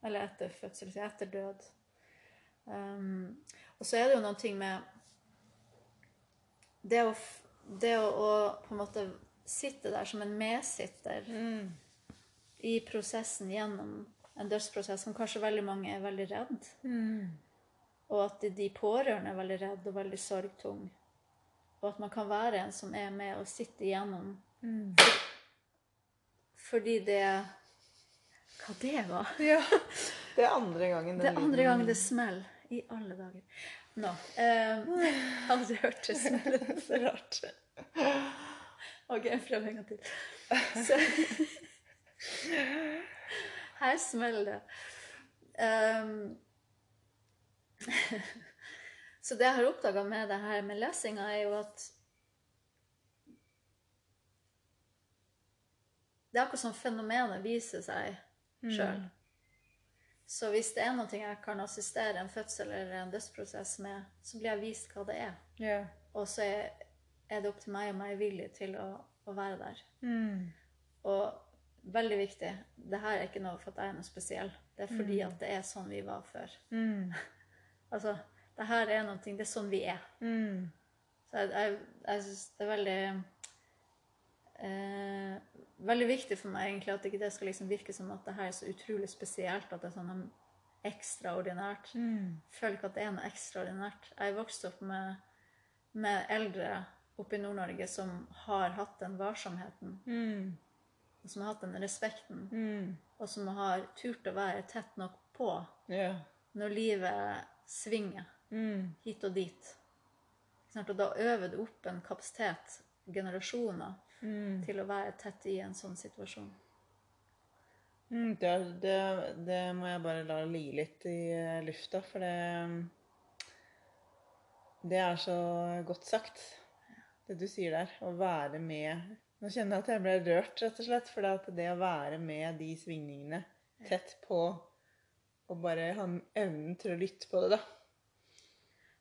eller etter fødsel, eller etter død. Um, og så er det jo noen ting med det å, det å, å på en måte sitte der som en medsitter i prosessen gjennom en dødsprosess som kanskje veldig mange er veldig redd. Og at de, de pårørende er veldig redd og veldig sorgtung. Og at man kan være en som er med og sitte igjennom. Mm. fordi det Hva det var? [LAUGHS] Ja. Det er andre gangen Det er andre gang det smeller. I alle dager. Nå. Eh, aldri hørt det smelle så rart. OK, jeg prøver en gang til. Så, [LAUGHS] her smeller det. Um, [LAUGHS] så det jeg har oppdaga med det her med lesinga, er jo at Det er akkurat som fenomenet viser seg sjøl. Så hvis det er noe jeg kan assistere en fødsel eller en dødsprosess med, så blir jeg vist hva det er. Yeah. Og så er, det opp til meg om jeg er villig til å, å være der. Mm. Og veldig viktig, det her er ikke noe for at jeg er noe spesiell. Det er fordi at det er sånn vi var før. Mm. [LAUGHS] Altså, det her er noe, det er sånn vi er. Mm. Så jeg, jeg, jeg syns det er veldig eh, Veldig viktig for meg egentlig at ikke det skal liksom virke som at det her er så utrolig spesielt. At det er sånn ekstraordinært. Mm. Føler ikke at det er noe ekstraordinært. Jeg er vokst opp med, med eldre oppe i Nord-Norge som har hatt den varsomheten. Mm. Som har hatt den respekten. Mm. Og som har turt å være tett nok på yeah. når livet svinger Mm. hit og dit. Og da øver du opp en kapasitet, generasjoner, Mm. til å være tett i en sånn situasjon. Mm, det, det, det må jeg bare la ligge litt i eh, lufta, for det Det er så godt sagt, det du sier der. Å være med Nå kjenner jeg at jeg ble rørt, rett og slett. For det, å være med de svingningene tett på, og bare ha evnen til å lytte på det, da.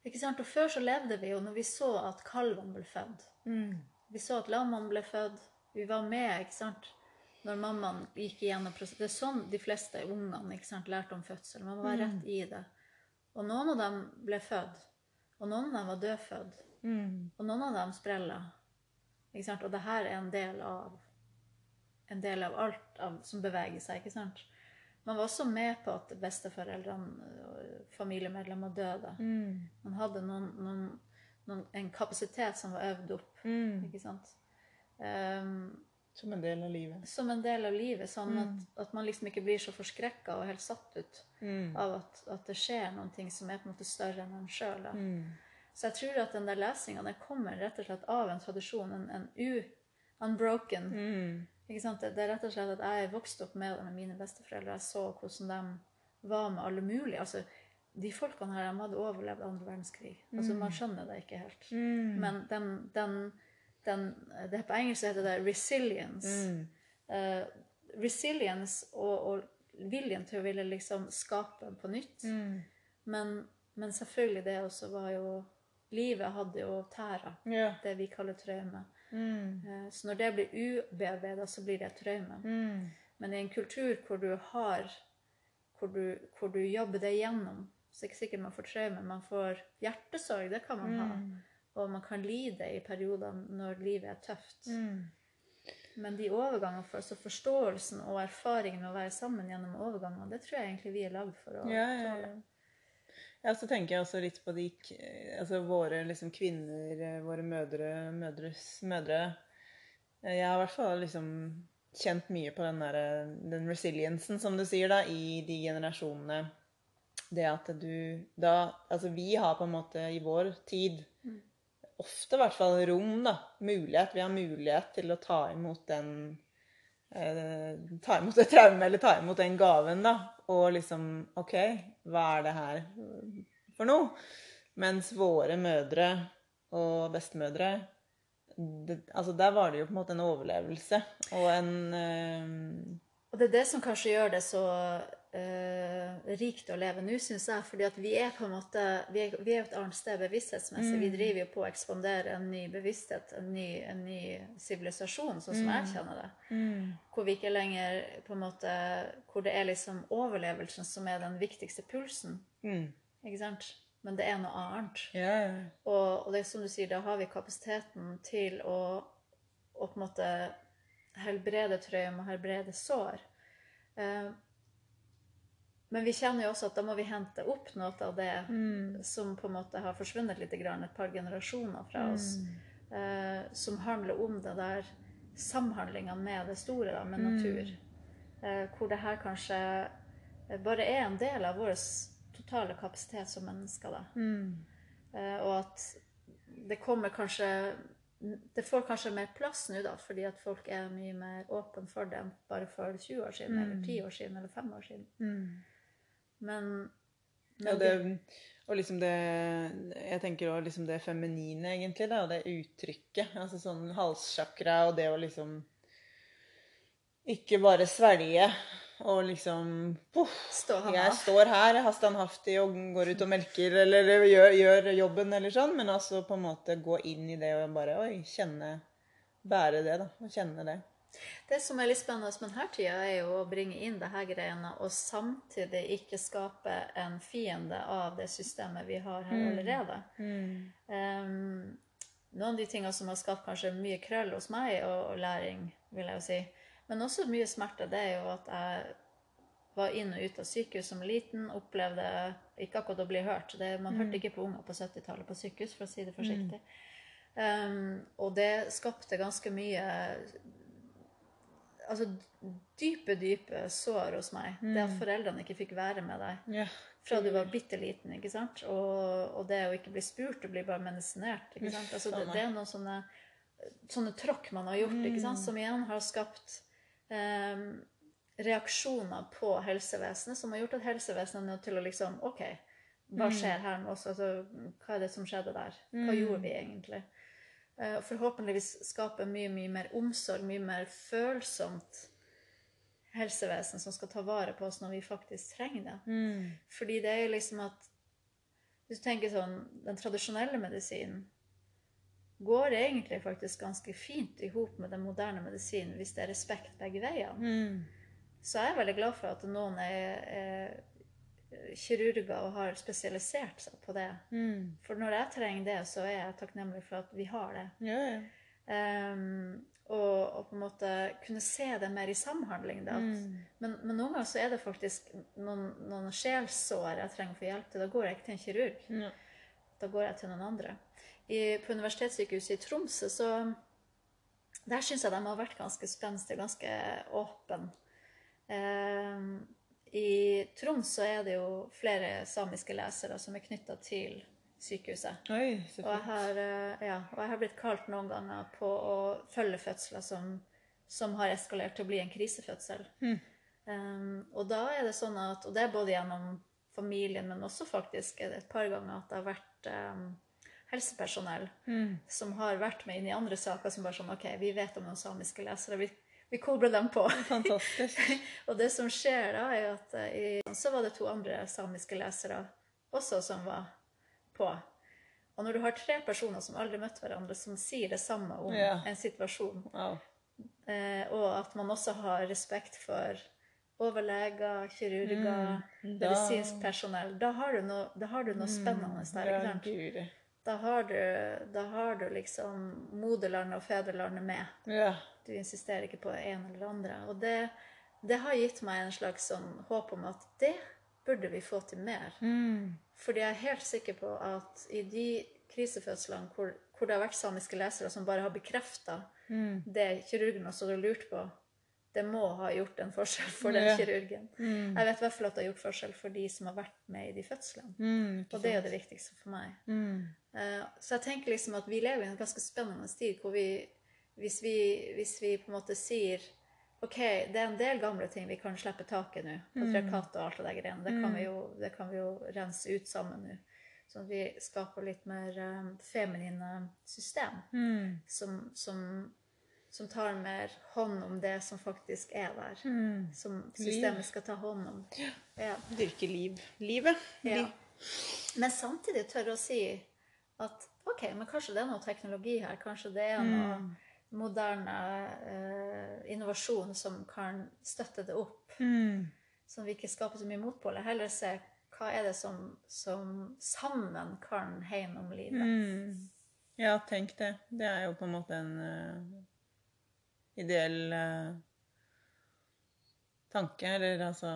Ikke sant? Og før så levde vi jo når vi så at kalvene ble født. Vi så at lammene ble født. Vi var med ikke sant? når mammaen gikk igjennom prosessen. Det er sånn de fleste ungene ikke sant, lærte om fødsel. Man må være rett i det. Og noen av dem ble født. Og noen av dem var dødfødt. Og noen av dem sprella. Ikke sant? Og det her er en del av en del av alt av, som beveger seg. ikke sant? Man var også med på at besteforeldrene og familiemedlemmer døde. Man hadde noen, noen, noen, en kapasitet som var øvd opp. ikke sant? Um, Som en del av livet. som en del av livet, sånn at, at man liksom ikke blir så forskrekka og helt satt ut av at, at det skjer noen ting som er på en måte større enn en sjøl. Så jeg tror at den der lesinga den kommer rett og slett av en tradisjon, en, en u, unbroken ikke sant? Det, det er rett og slett at jeg er vokst opp med det med mine besteforeldre. Jeg så hvordan de var med alle mulige. Altså, de folkene her de hadde overlevd andre verdenskrig. Altså, Man skjønner det ikke helt. Mm. Men den, den, den det På engelsk heter det resilience. Mm. Uh, resilience og, og viljen til å ville liksom skape på nytt. Mm. Men, men selvfølgelig det også var jo Livet hadde jo tæra, Yeah. det vi kaller traume. Mm. Eh, Så når det blir ubearbeida, så blir det et traume. Mm. Men i en kultur hvor du har Hvor du, hvor du jobber det igjennom, så er det ikke sikkert man får traume. Man får hjertesorg, det kan man ha. Og man kan lide i perioder når livet er tøft. Mm. Men de overgangene for, altså forståelsen og erfaringen med å være sammen gjennom overganger, det tror jeg egentlig vi er lagd for å Ja, ja, ja. tåle. Ja, så tenker jeg også litt på de altså våre liksom kvinner, våre mødre, mødres mødre. Jeg har i hvert fall liksom kjent mye på den der, den resiliensen, som du sier, da, i de generasjonene. Det at du da Altså, vi har på en måte i vår tid ofte i hvert fall rom, da. Mulighet. Vi har mulighet til å ta imot den eh, ta imot det traume eller ta imot den gaven, da. Og liksom OK, hva er det her for noe? Mens våre mødre og bestemødre det, altså Der var det jo på en måte en overlevelse og en eh, Og det er det som kanskje gjør det så eh, rikt å leve nå, syns jeg. fordi at vi er på en måte Vi er, vi er et annet sted bevissthetsmessig. Vi driver jo på å ekspandere en ny bevissthet, en ny, sivilisasjon, sånn som jeg kjenner det. Hvor vi ikke lenger på en måte Hvor det er liksom overlevelsen som er den viktigste pulsen. mm, Ikke sant? Men det er noe annet. Ja. Og, og det er som du sier, da har vi kapasiteten til å, å på en måte helbrede traume og helbrede sår. Eh, men vi kjenner jo også at da må vi hente opp noe av det som på en måte har forsvunnet litt, et par generasjoner fra oss. Eh, som handler om det der samhandlinga med det store, da, med natur. Eh, hvor det her kanskje bare er en del av vår totale kapasitet som mennesker. da. Eh, og at det kommer kanskje Det får kanskje mer plass nå, da, fordi at folk er mye mer åpne for det enn bare for 20 år siden, eller 10 år siden, eller 5 år siden. Men, men ja, det, og liksom det Jeg tenker også liksom det feminine, egentlig, da, og det uttrykket. Altså sånn halssjakra og det å liksom Ikke bare svelge og liksom poff, Stå han Jeg står her, standhaftig og går ut og melker eller gjør, gjør jobben eller sånn, men altså på en måte gå inn i det og bare Oi, kjenne Bære det, da. Og kjenne det. Det som er litt spennende med denne tida, er jo å bringe inn det her greiene, og samtidig ikke skape en fiende av det systemet vi har her allerede. Um, noen av de tingene som har skapt kanskje mye krøll hos meg, og, og læring, vil jeg jo si, men også mye smerte, det er jo at jeg var inn og ut av sykehus som liten, opplevde ikke akkurat å bli hørt. Det, man hørte ikke på unger på 70-tallet på sykehus, for å si det forsiktig. Um, og det skapte ganske mye altså dype, dype sår hos meg. Det at foreldrene ikke fikk være med deg yeah. fra du var bitte liten. ikke sant? Og, og det å ikke bli spurt og bli bare medisinert. ikke sant? Altså, det, det er noen sånne, sånne tråkk man har gjort, ikke sant? som igjen har skapt um, reaksjoner på helsevesenet, som har gjort at helsevesenet er nødt til å liksom OK, hva skjer her nå? oss? Altså, hva er det som skjedde der? Hva gjorde vi egentlig? Eh, Og forhåpentligvis skape mye, mye mer omsorg, mye mer følsomt helsevesen som skal ta vare på oss når vi faktisk trenger det. Fordi det er jo liksom at Hvis du tenker sånn Den tradisjonelle medisinen går egentlig faktisk ganske fint i hop med den moderne medisinen hvis det er respekt begge veiene. Så jeg er veldig glad for at noen er, er kirurger og har spesialisert seg på det. For når jeg trenger det, så er jeg takknemlig for at vi har det. Ja, ja. Um, og, og på en måte kunne se det mer i samhandling. Da. mm. men, men noen ganger så er det faktisk noen, noen sjelsår jeg trenger å få hjelp til. Da går jeg ikke til en kirurg. Ja. Da går jeg til noen andre. I, på Universitetssykehuset i Tromsø så Der syns jeg de har vært ganske spenstige, ganske åpne. Ehm, I Troms så er det jo flere samiske lesere som er knytta til sykehuset. Oi, så Og jeg, har, eh, ja, og jeg har blitt kalt noen ganger på å følge fødsler som, som har eskalert til å bli en krisefødsel. Um, og da er det sånn at, og det er både gjennom familien, men også faktisk et, par ganger at det har vært um, helsepersonell som har vært med inn i andre saker som bare sånn OK, vi vet om noen samiske lesere. Vi, vi kobler dem på. Fantastisk. [LAUGHS] Og det som skjer da, er at eh, i, så var det to andre samiske lesere også som var på. Og når du har tre personer som aldri møtte hverandre, som sier det samme om Ja. en situasjon, Wow. eh, og at man også har respekt for overleger, kirurger, Mm, da- medisinsk personell, da har du noe, da har du noe spennende der. Ikke sant? Da har, du, da har du liksom moderlandet og fedrelandet med. Ja. Du insisterer ikke på en eller andre. Og det, det har gitt meg en slags sånn håp om at det burde vi få til mer. Mm. Fordi jeg er helt sikker på at i de krisefødslene hvor, hvor det har vært samiske lesere som bare har bekrefta Mm. det kirurgen også har lurt på, det må ha gjort en forskjell for den Ja. kirurgen. Jeg vet i hvert fall at det har gjort forskjell for de som har vært med i de fødslene. Mm, Og det er jo det viktigste for meg. Mm. Eh, Så jeg tenker liksom at vi lever i en ganske spennende tid hvor vi hvis, vi hvis vi på en måte sier OK, det er en del gamle ting vi kan slippe tak i nå. Patriarkat og alt det der greiene. Det, kan vi jo- det kan vi jo rense ut sammen nå. Sånn at vi skaper litt mer um, feminine system Mm. som, som, som tar mer hånd om det som faktisk er der. Mm. Som systemet skal ta hånd om. Ja. Dyrke liv. Livet. Ja. Liv. Men samtidig tørre å si at OK, men kanskje det er noe teknologi her. Kanskje det er noe moderne eh, innovasjon som kan støtte det opp. Mm. Sånn at vi ikke skaper så mye motpoler. Heller se hva er det som, som sammen kan hegne om livet. Mm. Ja, tenk det. Det er jo på en måte en uh, ideell uh, tanke, eller altså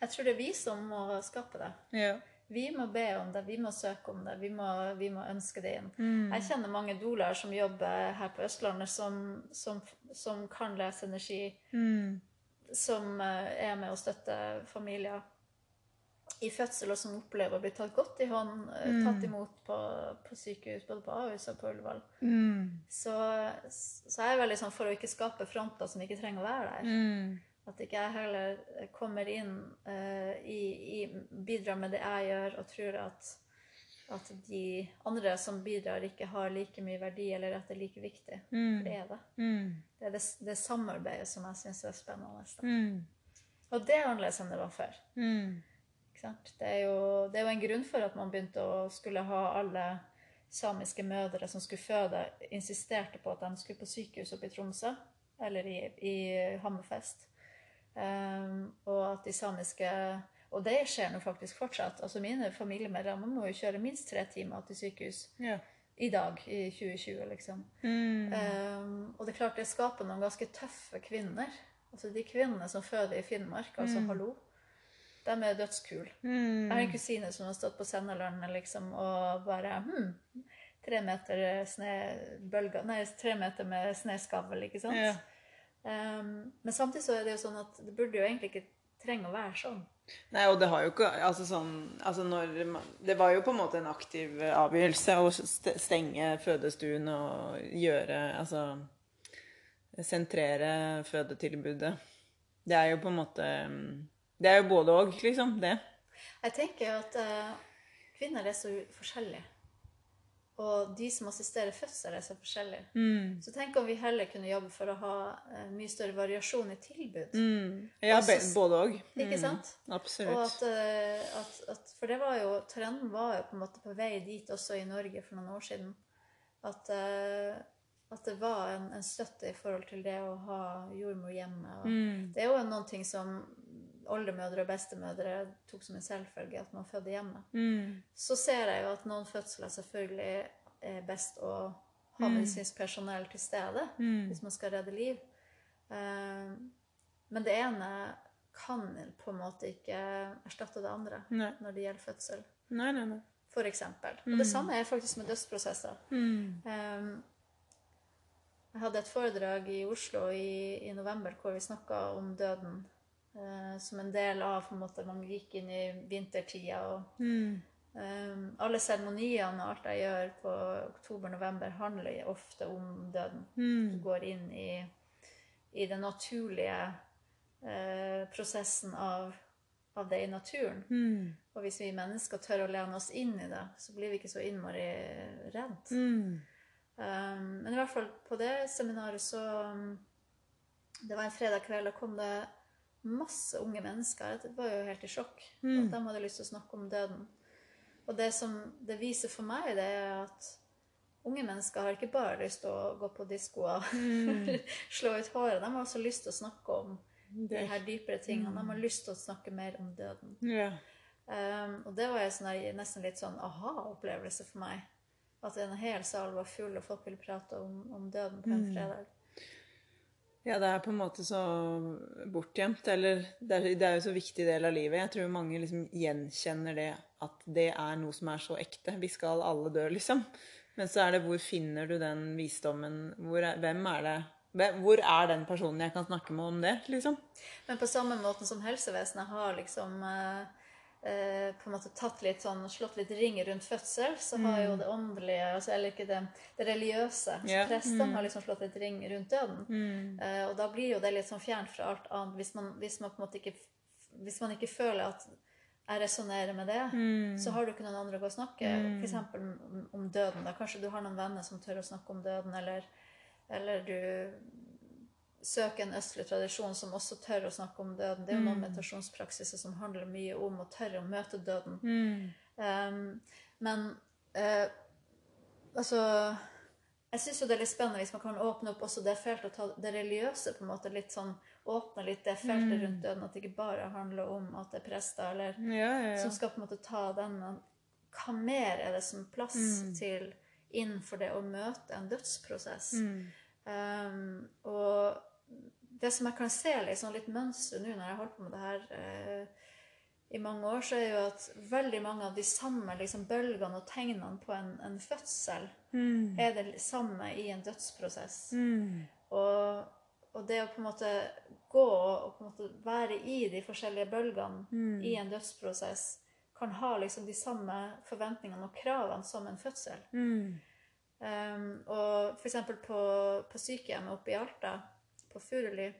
Jeg tror det er vi som må skape det. Ja. Vi må be om det, vi må søke om det, vi må, vi må ønske det inn. Mm. Jeg kjenner mange doulaer som jobber her på Østlandet, som, som, som kan lese energi, Mm. som eh, er med å støtte familier i fødsel, og som opplever å bli tatt godt i hånd, mm. tatt imot på, på sykehus, både på Ahus og på Ullevål. Mm. Så, så jeg er veldig sånn for å ikke skape fronter som ikke trenger å være der. Mm. At ikke jeg heller kommer inn uh, i, i Bidrar med det jeg gjør, og tror at, at de andre som bidrar, ikke har like mye verdi, eller at det er like viktig. For det er det. Mm. Det er det, det samarbeidet som jeg syns er spennende. Mm. Og det er annerledes enn det var før. Mm. Det, er jo, det er jo en grunn for at man begynte å skulle ha alle samiske mødre som skulle føde, insisterte på at de skulle på sykehus oppe i Tromsø eller i, i Hammerfest. Um, og at de samiske Og det skjer nå faktisk fortsatt. Altså Mine familiemedlemmer må jo kjøre minst tre timer til sykehus Ja. i dag, i 2020, liksom. Mm. Um, og det er klart det skaper noen ganske tøffe kvinner. Altså De kvinnene som føder i Finnmark, altså hallo, de er dødskule. Mm. Jeg har en kusine som har stått på Sennalandet liksom, og bare hm, Tre meter snebølger Nei, tre meter med snøskavl, ikke sant? Ja. Um, men samtidig så er det jo sånn at det burde jo egentlig ikke trenge å være sånn. Nei, og det har jo ikke Altså sånn altså når man, Det var jo på en måte en aktiv avgjørelse å stenge fødestuen og gjøre Altså sentrere fødetilbudet. Det er jo på en måte Det er jo både òg, liksom. Det. Jeg tenker jo at uh, kvinner er så forskjellige. Og de som assisterer fødsel, er så forskjellige. Mm. Så tenk om vi heller kunne jobbe for å ha uh, mye større variasjon i tilbud. Mm. Ja, Også både òg. Ikke sant? Og Absolutt. at, eh, at, at For det var jo Trenden var jo på en måte på vei dit også i Norge for noen år siden. At, uh, at det var en, en støtte i forhold til det å ha jordmor hjemme. Mm. Det er jo noen ting som oldemødre og bestemødre tok som en selvfølge, at man fødte hjemme. Mm. Så ser jeg jo at noen fødsler selvfølgelig er best å ha medisinsk personell til stede Mm. hvis man skal redde liv. Uh, men det ene kan på en måte ikke erstatte det andre Nei. når det gjelder fødsel, nei, nei. nei. for eksempel. Og det samme er faktisk med dødsprosesser. Mm. Eh, jeg hadde et foredrag i Oslo i, i november hvor vi snakka om døden eh, som en del av på en måte, Man gikk inn i vintertida og Mm. Um, alle seremoniene og alt jeg gjør på oktober-november, handler ofte om døden. Du Mm. går inn i, i den naturlige uh, prosessen av av det i naturen. Mm. Og hvis vi mennesker tør å lene oss inn i det, så blir vi ikke så innmari redd. Mm. Um, men i hvert fall på det seminaret så um, Det var en fredag kveld, og kom det masse unge mennesker. Jeg var jo helt i sjokk. Mm. At de hadde lyst til å snakke om døden. Og det som det viser for meg, det er at unge mennesker har ikke bare lyst til å gå på diskoer, og [LAUGHS] slå ut håret. De har også lyst til å snakke om de her dypere tingene. De har lyst til å snakke mer om døden. Ja. Um, og det var en sånn nesten litt sånn aha-opplevelse for meg. At en hel sal var full, og folk ville prate om, om døden på en fredag. Ja, det er på en måte så bortgjemt, eller det er, det er jo så viktig del av livet. Jeg tror mange liksom gjenkjenner det, at det er noe som er så ekte. Vi skal alle dø, liksom. Men så er det hvor finner du den visdommen? Hvor er, hvem er det? Hvor er den personen jeg kan snakke med om det, liksom? Men på samme måte som helsevesenet har liksom eh, eh, på en måte tatt litt sånn, slått litt ring rundt fødsel, så har jo det åndelige, altså, eller ikke det, det religiøse, yeah. Ja, prestene har liksom slått litt ring rundt døden. Eh, og da blir jo det litt sånn fjernt fra alt annet, hvis man, hvis man på en måte ikke, hvis man ikke føler at jeg resonnerer med det, så har du ikke noen andre å gå og snakke eksempel om, om døden. Da. Kanskje du har noen venner som tør å snakke om døden, eller, eller du søker en østlig tradisjon som også tør å snakke om døden. Det er jo noen meditasjonspraksiser som handler mye om å tørre å møte døden. Um, men uh, altså Jeg syns jo det er litt spennende hvis man kan åpne opp også det feltet og ta det religiøse på en måte litt sånn Åpne litt det feltet rundt døden, at det ikke bare handler om at det er prester eller Ja, ja, som skal på en måte ta den men Hva mer er det som plass plass til innenfor det å møte en dødsprosess? Um, og det som jeg kan se sånn litt mønster nå når jeg har holdt på med det her eh, i mange år, så er jo at veldig mange av de samme liksom, bølgene og tegnene på en, en fødsel er det samme i en dødsprosess. Og, og det å på en måte gå og på en måte være i de forskjellige bølgene i en dødsprosess kan ha liksom de samme forventningene og kravene som en fødsel. Um, og for eksempel på, på sykehjemmet oppe i Alta, på Furuli,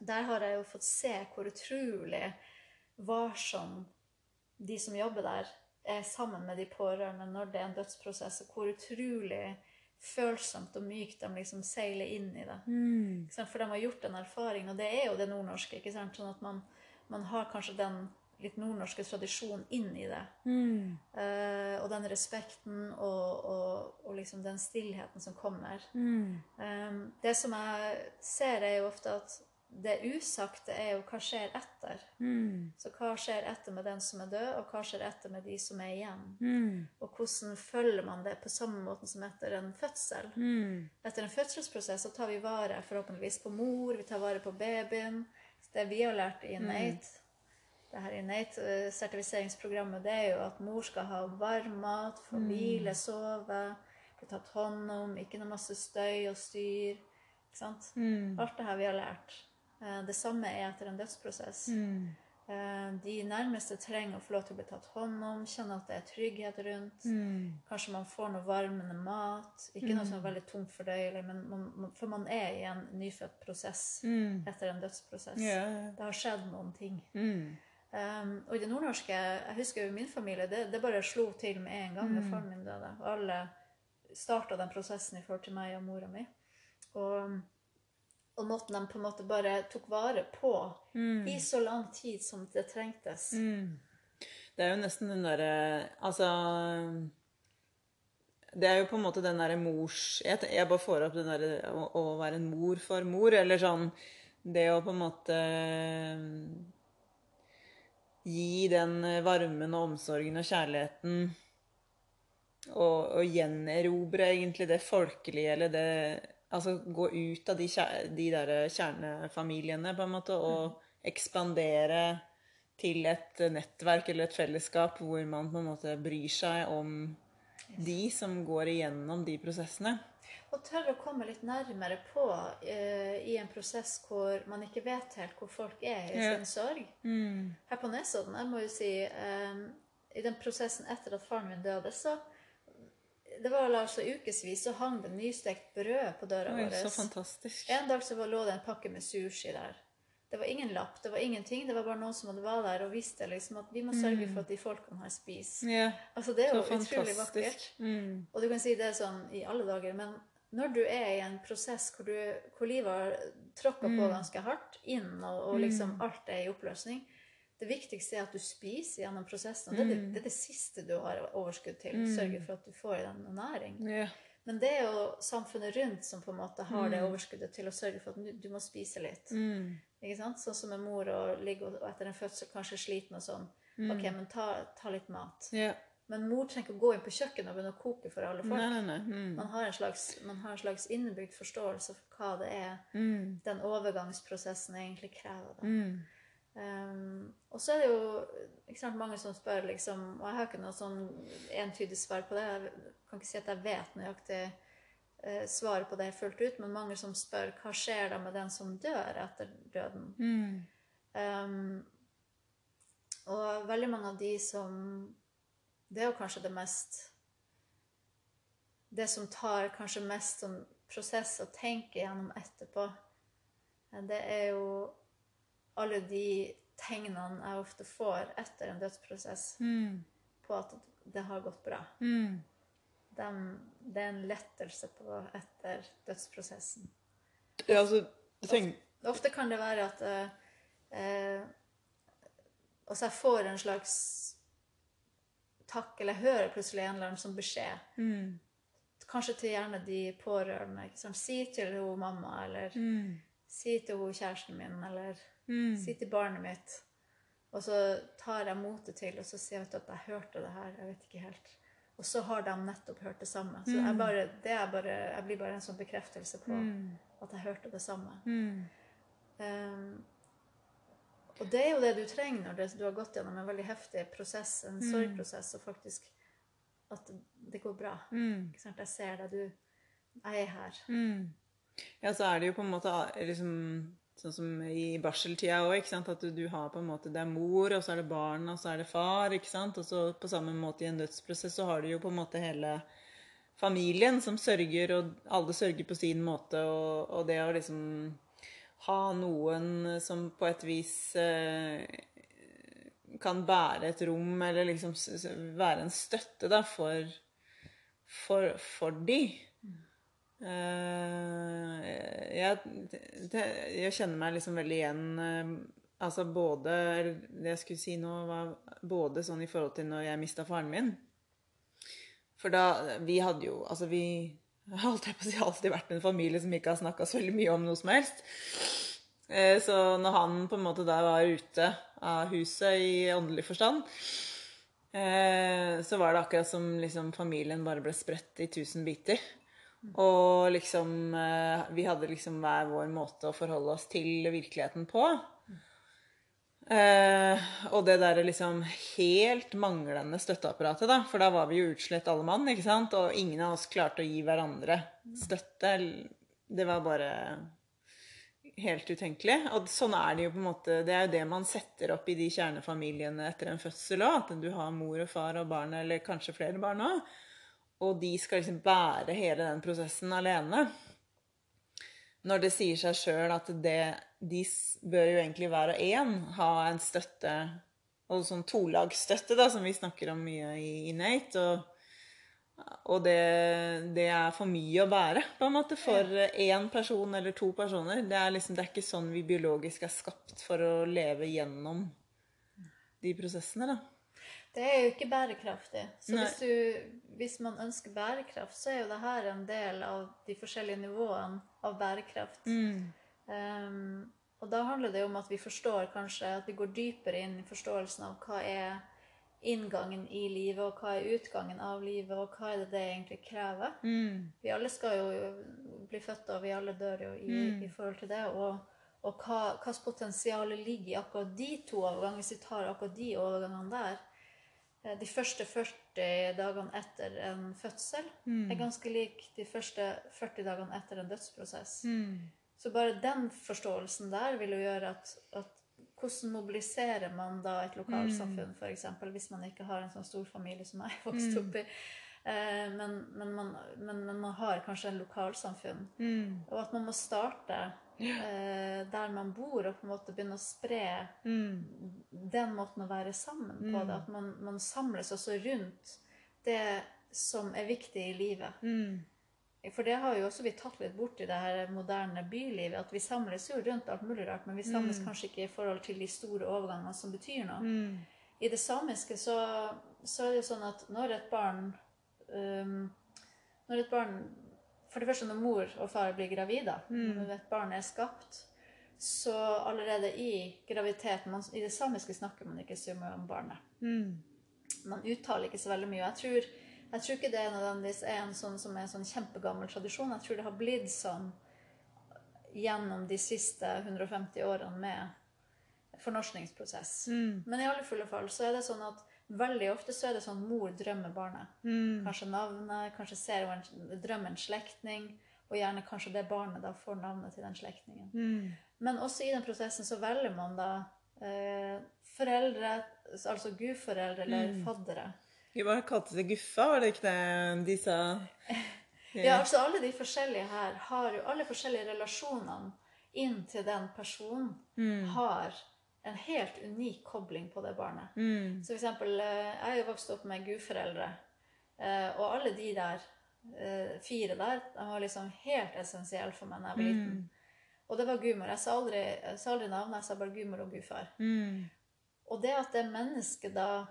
der har jeg jo fått se hvor utrolig varsom de som jobber der, er sammen med de pårørende når det er en dødsprosess, og hvor utrolig følsomt og mykt de liksom seiler inn i det. Mm. For de har gjort en erfaring, og det er jo det nordnorske. ikke sant? Sånn at man, man har kanskje den litt nordnorske tradisjonen inn i det. Eh, og den respekten og, og, og liksom den stillheten som kommer. Eh, det som jeg ser, er jo ofte at det usagte er jo hva skjer etter. Så hva skjer etter med den som er død, og hva skjer etter med de som er igjen? Og hvordan følger man det på samme måte som etter en fødsel? Etter en fødselsprosess så tar vi vare forhåpentligvis på mor, vi tar vare på babyen. Det vi har lært i Innate, det her Innate-sertifiseringsprogrammet, det er jo at mor skal ha varm mat, få hvile, sove, bli tatt hånd om, ikke noe masse støy og styr. Ikke sant? Alt det her vi har lært. Eh, Det samme er etter en dødsprosess. Mm. De nærmeste trenger å få lov til å bli tatt hånd om, kjenne at det er trygghet rundt. Kanskje man får noe varmende mat. Ikke noe som er veldig tungt fordøyelig, men man, for man er i en nyfødt prosess etter en dødsprosess. Ja. Det har skjedd noen ting. Mm. Um, og i det nordnorske, jeg husker jo min familie, det, det bare slo til med en gang da faren min døde. Og alle starta den prosessen i forhold til meg og mora mi. Og, og måten de på en måte bare tok vare på i så lang tid som det trengtes. Det er jo nesten den derre Altså Det er jo på en måte den derre mors Jeg, jeg bare får opp den derre å, å være en mor for mor, eller sånn Det å på en måte gi den varmen og omsorgen og kjærligheten og, og gjenerobre egentlig det folkelige, eller det Altså gå ut av de, de der kjernefamiliene, på en måte, og ekspandere til et nettverk eller et fellesskap hvor man på en måte bryr seg om de som går igjennom de prosessene. Og tørre å komme litt nærmere på uh, i en prosess hvor man ikke vet helt hvor folk er i Ja. sin sorg. Her på Nesodden, jeg må jo si, um, i den prosessen etter at faren min døde, så det var altså ukevis så hang det nystekt brød på døra vår. så fantastisk. En dag så lå det en pakke med sushi der. Det var ingen lapp, det var ingenting. Det var bare noen som hadde vært der og visste liksom at vi må sørge for at de folkene har spiser. Yeah. Altså, det er Mm. jo utrolig vakkert. Mm. Og du kan si det er sånn i alle dager, men når du er i en prosess hvor, du, hvor livet har tråkka på ganske hardt inn, og, og liksom alt er i oppløsning Det viktigste er at du spiser gjennom prosessen. og Det er det, det, er det siste du har overskudd til. Sørge for at du får i deg noe næring. Ja. Men det er jo samfunnet rundt som på en måte har det overskuddet til å sørge for at du, må spise litt. Mm. Ikke sant? Sånn som en mor og ligger og etter en fødsel kanskje sliten og sånn. Ok, men ta, ta litt mat. ja. Men mor trenger ikke å gå inn på kjøkkenet og begynne å koke for alle folk. Nei, nei, nei. Mm. Man har en slags, man har en slags innebygd forståelse for hva det er Mm. den overgangsprosessen egentlig krever. Da. Mm. Um, og så er det jo sant, mange som spør, liksom, og jeg har ikke noe sånn entydig svar på det. Jeg kan ikke si at jeg vet nøyaktig uh, svaret på det fullt ut, men mange som spør hva skjer da med den som dør etter døden. Mm. Um, og veldig mange av de som Det er jo kanskje det mest Det som tar kanskje mest sånn prosess å tenke gjennom etterpå, det er jo alle de tegnene jeg ofte får etter en dødsprosess Mm. på at det har gått bra. Mm. De, det er en lettelse på etter dødsprosessen. Ja, altså tenk, Ofte kan det være at eh, eh, Altså, jeg får en slags takk, eller jeg hører plutselig en eller annen sånn beskjed. mm. Kanskje til gjerne de pårørende. Sant? Si til hun mamma, eller Mm. si til hun kjæresten min, eller Mm. si til barnet mitt. Og så tar jeg motet til, og så sier jeg at jeg hørte det her. Jeg vet ikke helt. Og så har de nettopp hørt det samme. Så jeg, bare, det bare, jeg blir bare en sånn bekreftelse på at jeg hørte det samme. Mm. Um, og det er jo det du trenger når det, du har gått gjennom en veldig heftig prosess, en sorgprosess, og faktisk at det går bra. Mm. Ikke sant? Jeg ser deg, du Jeg er her. Mm. Ja, så er det jo på en måte liksom Sånn som i barseltida òg. At du, du har på en måte Det er mor, og så er det barn, og så er det far, ikke sant. Og så på samme måte i en dødsprosess så har du jo på en måte hele familien som sørger, og alle sørger på sin måte, og, og det å liksom ha noen som på et vis eh, kan bære et rom, eller liksom være en støtte da, for, for, for de. Eh, jeg, jeg kjenner meg liksom veldig igjen eh, Altså både Det jeg skulle si nå, var både sånn i forhold til når jeg mista faren min. For da Vi hadde jo Altså, vi [LAUGHS] har alltid, på å si, alltid vært en familie som ikke har snakka så veldig mye om noe som helst. Eh, Så når han på en måte da var ute av huset i åndelig forstand, eh, så var det akkurat som liksom familien bare ble spredt i tusen biter. Og liksom eh, Vi hadde liksom hver vår måte å forholde oss til virkeligheten på. Eh, og det derre liksom helt manglende støtteapparatet, da. For da var vi jo utslett alle mann, ikke sant? Og ingen av oss klarte å gi hverandre støtte. Det var bare helt utenkelig. Og sånn er det jo på en måte Det er jo det man setter opp i de kjernefamiliene etter en fødsel òg. At du har mor og far og barn, eller kanskje flere barn òg. Og de skal liksom bære hele den prosessen alene. Når det sier seg sjøl at det, de bør jo egentlig hver og en ha en støtte, og sånn tolagsstøtte, da, som vi snakker om mye i Innate. Og, og det, det er for mye å bære, på en måte, for én person eller to personer. Det er liksom, det er ikke sånn vi biologisk er skapt for å leve gjennom de prosessene, da. Det er jo ikke bærekraftig. Så hvis, du, hvis man ønsker bærekraft, så er jo det her en del av de forskjellige nivåene av bærekraft. Um, og da handler det om at vi forstår kanskje at vi går dypere inn i forståelsen av hva er inngangen i livet, og hva er utgangen av livet, og hva er det det egentlig krever. Vi alle skal jo bli født, og vi alle dør jo i, i forhold til det. Og, og hva hvilket potensial ligger i akkurat de to overgangene, hvis vi tar akkurat de overgangene der. Eh, De første 40 dagene etter en fødsel er ganske lik de første 40 dagene etter en dødsprosess. Så bare den forståelsen der vil jo gjøre at, at hvordan mobiliserer man da et lokalsamfunn, for eksempel, hvis man ikke har en sånn stor familie som jeg [LAUGHS] vokste opp i. Eh, men, men, man, men, men man har kanskje en lokalsamfunn. Og at man må starte eh, der man bor, og på en måte begynne å spre Mm. den måten å være sammen på. Det, at man, man samles også rundt det som er viktig i livet. Mm. For det har jo også vi tatt litt bort i det her moderne bylivet. At vi samles jo rundt alt mulig rart, men vi samles kanskje ikke i forhold til de store overgangene som betyr noe. Mm. I det samiske så, så er det jo sånn at når et barn um, Når et barn For det første når mor og far blir gravide, når et barn er skapt, så allerede i graviditeten man, I det samiske snakker man ikke så mye om barnet. Mm. Man uttaler ikke så veldig mye. og Jeg tror, jeg tror ikke det nødvendigvis er en sånn som er en sånn kjempegammel tradisjon. Jeg tror det har blitt sånn gjennom de siste 150 årene med fornorskningsprosess. Mm. Men i alle fulle fall så er det sånn at veldig ofte så er det sånn mor drømmer barnet. Mm. Kanskje navnet, kanskje ser hun drømmer en slektning, og gjerne kanskje det barnet da får navnet til den slektningen. Mm. Men også i den prosessen så velger man da eh, foreldre, altså gudforeldre eller faddere. Bare kalte det Guffa, var det ikke det de sa? [LAUGHS] Ja, altså alle de forskjellige her har jo alle forskjellige relasjonene inn til den personen har en helt unik kobling på det barnet. Mm. Så for eksempel, eh, jeg er jo vokst opp med gudforeldre, eh, og alle de der, eh, fire der, de var liksom helt essensielle for meg da jeg var liten. Og det var gudmor. Jeg sa aldri, jeg sa aldri navnet, jeg sa bare gudmor og gudfar. Mm. Og det at det mennesket da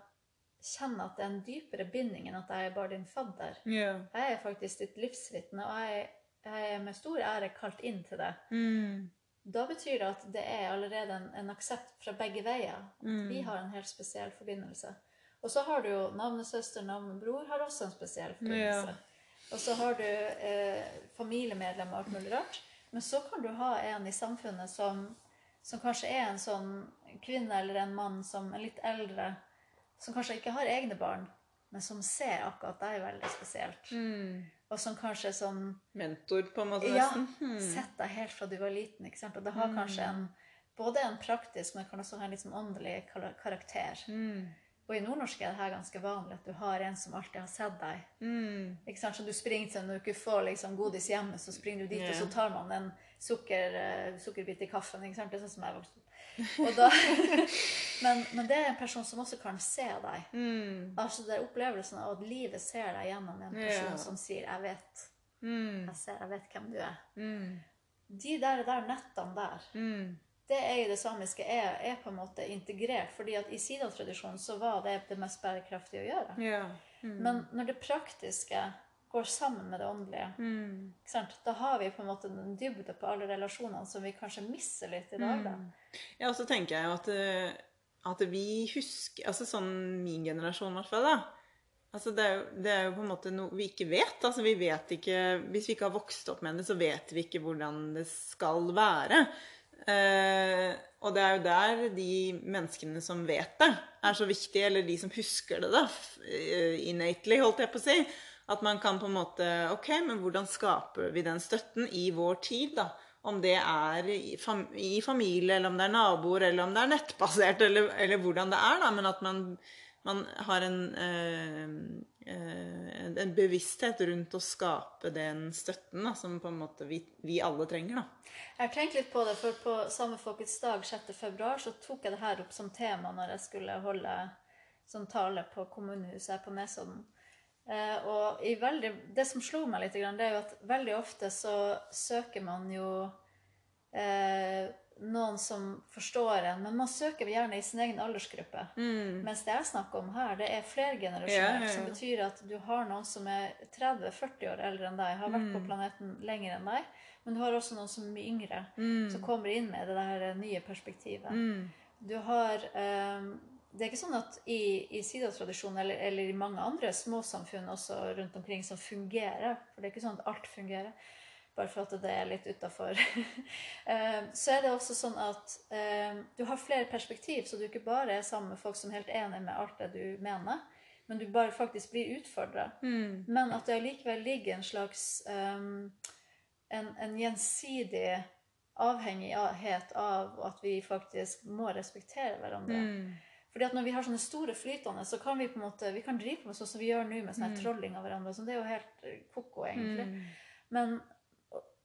kjenner at det er en dypere binding enn at jeg er bare din fadder. Yeah. Jeg er faktisk ditt livsvitne, og jeg, jeg er med stor ære kalt inn til det. Mm. Da betyr det at det er allerede en, en aksept fra begge veier. At Mm. vi har en helt spesiell forbindelse. Og så har du jo navnesøster, navnebror har også en spesiell forbindelse. Og så har du eh, familiemedlemmer og alt mulig rart. Men så kan du ha en i samfunnet som, som kanskje er en sånn kvinne eller en mann som er litt eldre, som kanskje ikke har egne barn, men som ser akkurat deg veldig spesielt. Mm. Og som kanskje er sånn Mentor, på en måte, ja. Mm. sett deg helt fra du var liten. ikke sant? Og det har kanskje en, både en praktisk, men kan også ha en litt sånn åndelig karakter. Mm. Og i nordnorsk er det her ganske vanlig at du har en som alltid har sett deg. Mm. Ikke sant? Så du springer til når du ikke får liksom, godis hjemme, så springer du dit, yeah. og så tar man en sukker, eh, sukkerbit i kaffen. ikke sant? Det er sånn som jeg vokste opp. Og [LAUGHS] da, men, men det er en person som også kan se deg. Mm. Altså det er opplevelsen av at livet ser deg gjennom en person Ja. som sier 'jeg vet'. Mm. Jeg ser, jeg vet hvem du er. Mm. De der, der nettene der, Mm. det er i det samiske er, er på en måte integrert. fordi at i Sirdal-tradisjonen så var det det mest bærekraftige å gjøre. Ja. Mm. Men når det praktiske går sammen med det åndelige, Mm. da har vi på en måte en dybde på alle relasjonene som vi kanskje mister litt i dag. da. Ja, og så tenker jeg at, eh, at vi husker Altså sånn min generasjon, i hvert fall, da. Altså det, er jo, det er jo på en måte noe vi ikke vet. Altså vi vet ikke Hvis vi ikke har vokst opp med det, så vet vi ikke hvordan det skal være. Eh, og det er jo der de menneskene som vet det, er så viktige, eller de som husker det, da, eh, innately, holdt jeg på å si. At man kan på en måte Ok, men hvordan skaper vi den støtten i vår tid, da? Om det er i, fam i familie, eller om det er naboer, eller om det er nettbasert, eller, eller hvordan det er, da. Men at man, man har en, øh, en- bevissthet rundt å skape den støtten da, som på en måte vi, vi alle trenger, da. Jeg har tenkt litt på det, for på Samefolkets dag 6. februar så tok jeg det her opp som tema når jeg skulle holde sånn tale på kommunehuset her på Nesodden. Eh, og i veldig, det som slo meg litt, det er jo at veldig ofte så søker man jo eh, noen som forstår en, men man søker gjerne i sin egen aldersgruppe. Mens det jeg snakker om her, det er flergenerasjonert, Ja, ja, ja. som betyr at du har noen som er 30-40 år eldre enn deg, har vært Mm. på planeten lenger enn deg, men du har også noen som er mye yngre, Mm. som kommer inn med det der nye perspektivet. Du har ehm, Det er ikke sånn at i, i Sidas-tradisjonen eller, eller i mange andre småsamfunn også rundt omkring som fungerer, for det er ikke sånn at alt fungerer, bare for at det er litt utafor, [LAUGHS] så er det også sånn at um, du har flere perspektiv, så du ikke bare er sammen med folk som er helt enige med alt det du mener, men du bare faktisk blir utfordra. Men at det allikevel ligger en slags um, en, en gjensidig avhengighet av at vi faktisk må respektere hverandre. Fordi at når vi har sånne store flytende, så kan vi på en måte, vi kan drive med sånn som vi gjør nå, med sånn her trolling av hverandre. Så det er jo helt eh, koko, egentlig. Men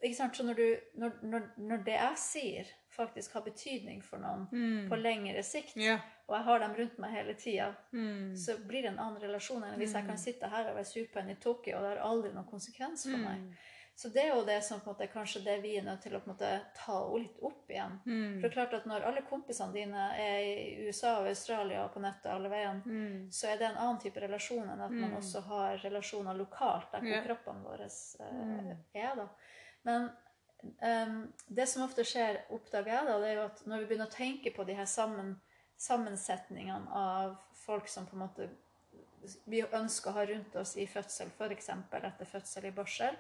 ikke sant, så når, du, når, når, når det jeg sier, faktisk har betydning for noen på lengre sikt, yeah. og jeg har dem rundt meg hele tida, Mm. så blir det en annen relasjon enn hvis jeg kan sitte her og være sur på en i Tokyo, og det har aldri noen konsekvens for meg. Så det er jo det som på en måte, kanskje det vi er nødt til å på en måte, ta litt opp igjen. For det er klart at når alle kompisene dine er i USA og Australia og på nettet alle veiene, så er det en annen type relasjon enn at man også har relasjoner lokalt der hvor Ja. kroppene våre eh, er. da. Men um, det som ofte skjer, oppdager jeg, da, det er jo at når vi begynner å tenke på de her sammen, sammensetningene av folk som på en måte vi ønsker å ha rundt oss i fødsel, f.eks. etter fødsel i barsel,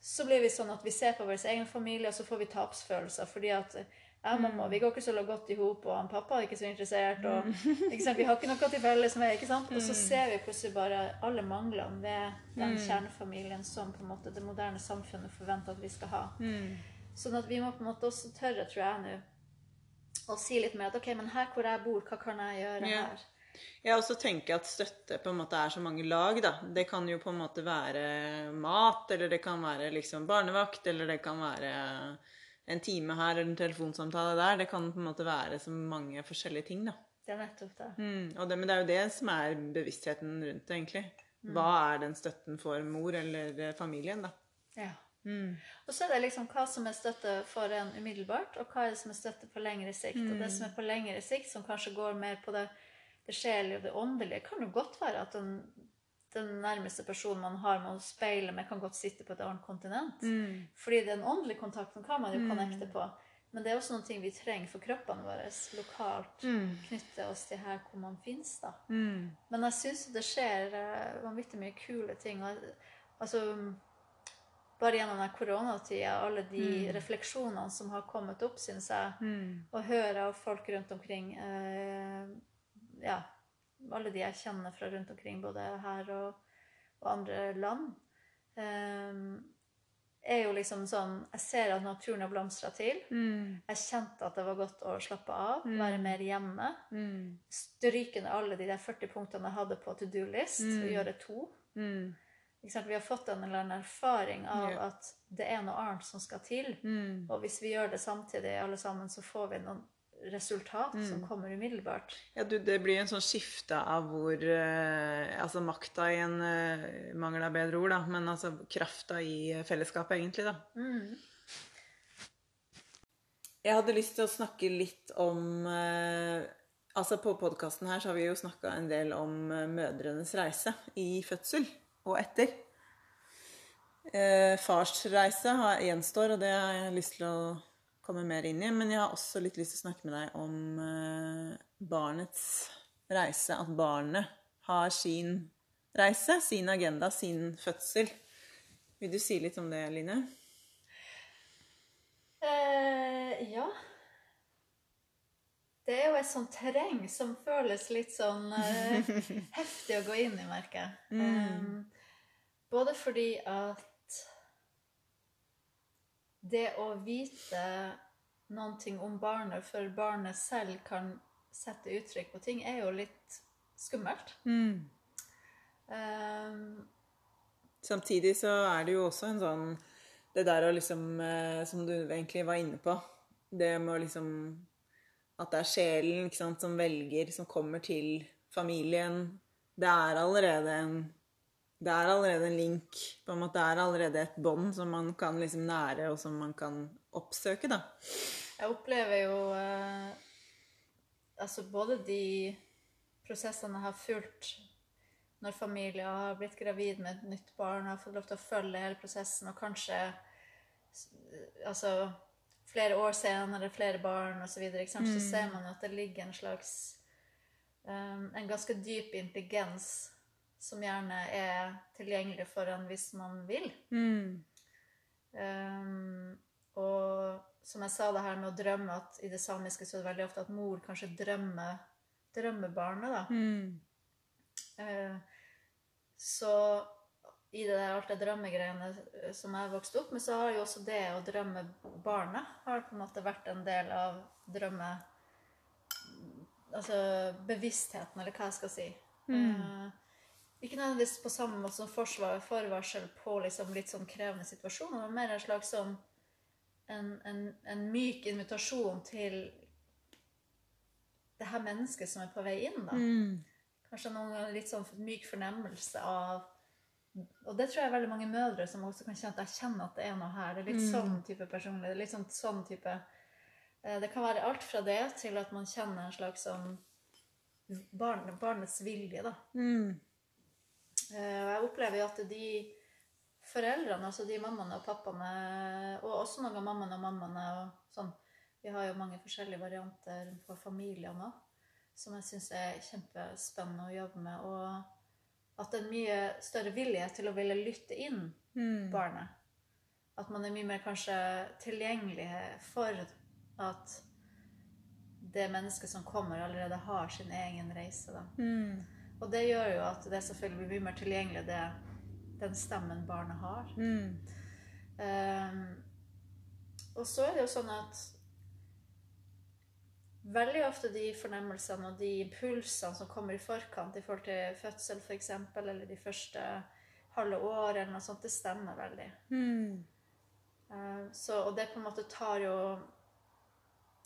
så blir vi sånn at vi ser på vår egen familie, og så får vi tapsfølelser. fordi at ja, mamma, vi går ikke så godt i hop, og han pappa er ikke så interessert. og [LAUGHS] sant? Vi har ikke noe til felles med ikke sant? Og så ser vi plutselig bare alle manglene ved den kjernefamilien som på en måte det moderne samfunnet forventer at vi skal ha. Sånn at vi må på en måte også tørre, tror jeg nå, å si litt mer at ok, men her hvor jeg bor, hva kan jeg gjøre her? Jeg også tenker at støtte på en måte er så mange lag, da. Det kan jo på en måte være mat, eller det kan være liksom barnevakt, eller det kan være en time her eller en telefonsamtale der. Det kan på en måte være så mange forskjellige ting, da. Det er nettopp det. Mm, og det, men det er jo det som er bevisstheten rundt det, egentlig. Hva er den støtten for mor eller familien, da? Ja. Og så er det liksom hva som er støtte for en umiddelbart, og hva er det som er støtte på lengre sikt. Og det som er på lengre sikt, som kanskje går mer på det, det sjelelige og det åndelige, kan jo godt være at den, den nærmeste personen man har med å speile med, kan godt sitte på et annet kontinent. Fordi den åndelige kontakten kan man jo connecte på. Men det er også noe vi trenger for kroppene våre lokalt. Knytte oss til her hvor man finnes, da. Men jeg syns det skjer eh, vanvittig mye kule ting. Og, altså, bare gjennom den koronatida, alle de refleksjonene som har kommet opp, syns jeg, og høre av folk rundt omkring eh, Ja, alle de jeg kjenner fra rundt omkring, både her og, og andre land, um, er jo liksom sånn Jeg ser at naturen har blomstra til. Jeg kjente at det var godt å slappe av, være mer hjemme. Stryke ned alle de der 40 punktene jeg hadde på to do-list, og gjøre to. Ikke? Vi har fått en eller annen erfaring av Ja. at det er noe annet som skal til. Og hvis vi gjør det samtidig, alle sammen, så får vi noen resultat som kommer umiddelbart. Ja, du, det blir en sånn skifte av hvor eh, Altså makta i en eh, Mangel av bedre ord, da. Men altså krafta i fellesskapet, egentlig, da. Jeg hadde lyst til å snakke litt om eh, Altså På podkasten her så har vi jo snakka en del om eh, mødrenes reise i fødsel og etter. Eh, fars reise har, gjenstår, og det har jeg lyst til å komme mer inn i. Men jeg har også litt lyst til å snakke med deg om eh, barnets reise. At barnet har sin reise, sin agenda, sin fødsel. Vil du si litt om det, Line? Eh, ja. Det er jo et sånt terreng som føles litt sånn eh, [LAUGHS] heftig å gå inn i, merker jeg. Um, både fordi at det å vite ting om barnet før barnet selv kan sette uttrykk på ting, er jo litt skummelt. Um, Samtidig så er det jo også en sånn Det der å liksom eh, Som du egentlig var inne på. Det med å liksom At det er sjelen sant, som velger, som kommer til familien. Det er allerede en det er allerede en link. på en måte Det er allerede et bånd som man kan liksom nære, og som man kan oppsøke. da. Jeg opplever jo eh, altså både de prosessene jeg har fulgt når familier har blitt gravid med et nytt barn, har fått lov til å følge hele prosessen, og kanskje altså flere år senere, flere barn osv., så, videre, ikke sant? så ser man at det ligger en slags um, En ganske dyp intelligens som gjerne er tilgjengelig for en hvis man vil. Um, og som jeg sa det her med å drømme at i det samiske så er det veldig ofte at mor kanskje drømmer, drømmer barnet, da. Uh, så i det der, alt det drømmegreiene eh, som jeg vokste opp med, så har jo også det å drømme barnet har på en måte vært en del av drømme... Altså bevisstheten, eller hva jeg skal si. Eh, Ikke nødvendigvis på samme måte som forsvar, forvarsel på liksom litt sånn krevende situasjoner, men mer en slags sånn en, en, en myk invitasjon til det her mennesket som er på vei inn. da. Kanskje noen ganger litt sånn myk fornemmelse av Og det tror jeg er veldig mange mødre som også kan kjenne at jeg kjenner at det er noe her. Det er litt sånn type personlighet. Litt sånn, sånn type eh, Det kan være alt fra det til at man kjenner en slags sånn barn, barnets vilje, da. Mm. Eh, Og jeg opplever jo at de foreldrene, altså de mammaene og pappaene, og også noen av mammaene og mammaene og sånn Vi har jo mange forskjellige varianter på familiene òg, som jeg syns er kjempespennende å jobbe med. Og at det er en mye større vilje til å ville lytte inn Mm. barnet. At man er mye mer kanskje tilgjengelig for at det mennesket som kommer, allerede har sin egen reise. Da. Mm. Og det gjør jo at det selvfølgelig blir mye mer tilgjengelig det, den stemmen barnet har. Mm. Um, og så er det jo sånn at veldig ofte de fornemmelsene og de impulsene som kommer i forkant i forhold til fødsel f.eks., eller de første halve år, eller noe sånt, det stemmer veldig. Mm. Eh, Så, og det på en måte tar jo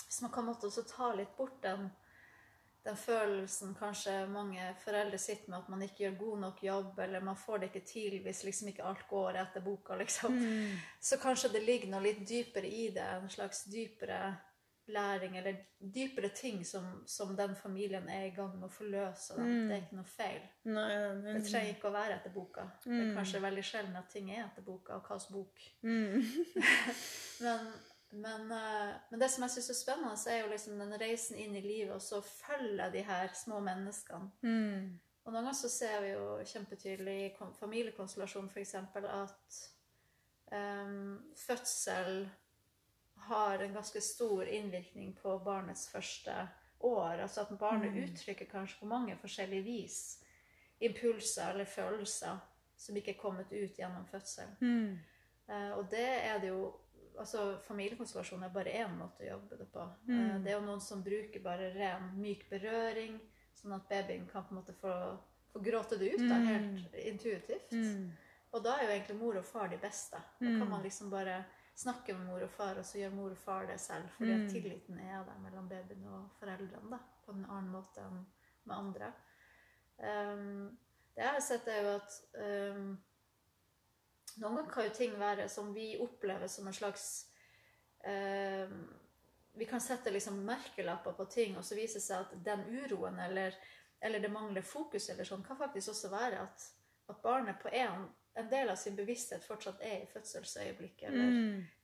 Hvis man kan måtte også ta litt bort den, den følelsen kanskje mange foreldre sitter med, at man ikke gjør god nok jobb, eller man får det ikke til hvis liksom ikke alt går etter boka, liksom. Mm. Så kanskje det ligger noe litt dypere i det, en slags dypere læring, eller dypere ting som, som den familien er i gang med å forløse. Mm. Det er ikke noe feil. Nei, Det trenger ikke å være etter boka. Det er kanskje veldig sjelden at ting er etter boka, og slags bok. mm. [LAUGHS] Men, men, eh, men det som jeg syns er spennende, så er jo liksom den reisen inn i livet, og så følge de her små menneskene. Mm. Og noen ganger så ser vi jo kjempetydelig i familiekonstellasjon f.eks. at um, fødsel har en ganske stor innvirkning på barnets første år. Altså at barnet uttrykker kanskje på mange forskjellige vis impulser eller følelser som ikke er kommet ut gjennom fødsel. Mm. Uh, og det er det jo altså Familiekonstellasjon er bare én måte å jobbe det på. Mm. det er jo noen som bruker bare ren, myk berøring, sånn at babyen kan på en måte få, få gråte det ut da, helt intuitivt. Mm. Og da er jo egentlig mor og far de beste. Da kan man liksom bare snakke med mor og far, og så gjør mor og far det selv. Fordi at tilliten er der mellom babyen og foreldrene da, på en annen måte enn med andre. Um, det jeg har sett, er jo at um, noen ganger kan jo ting være som vi opplever som en slags eh, Vi kan sette liksom merkelapper på ting, og så viser det seg at den uroen eller, eller det mangler fokus eller sånn, kan faktisk også være at, at barnet på en, en del av sin bevissthet fortsatt er i fødselsøyeblikket. Eller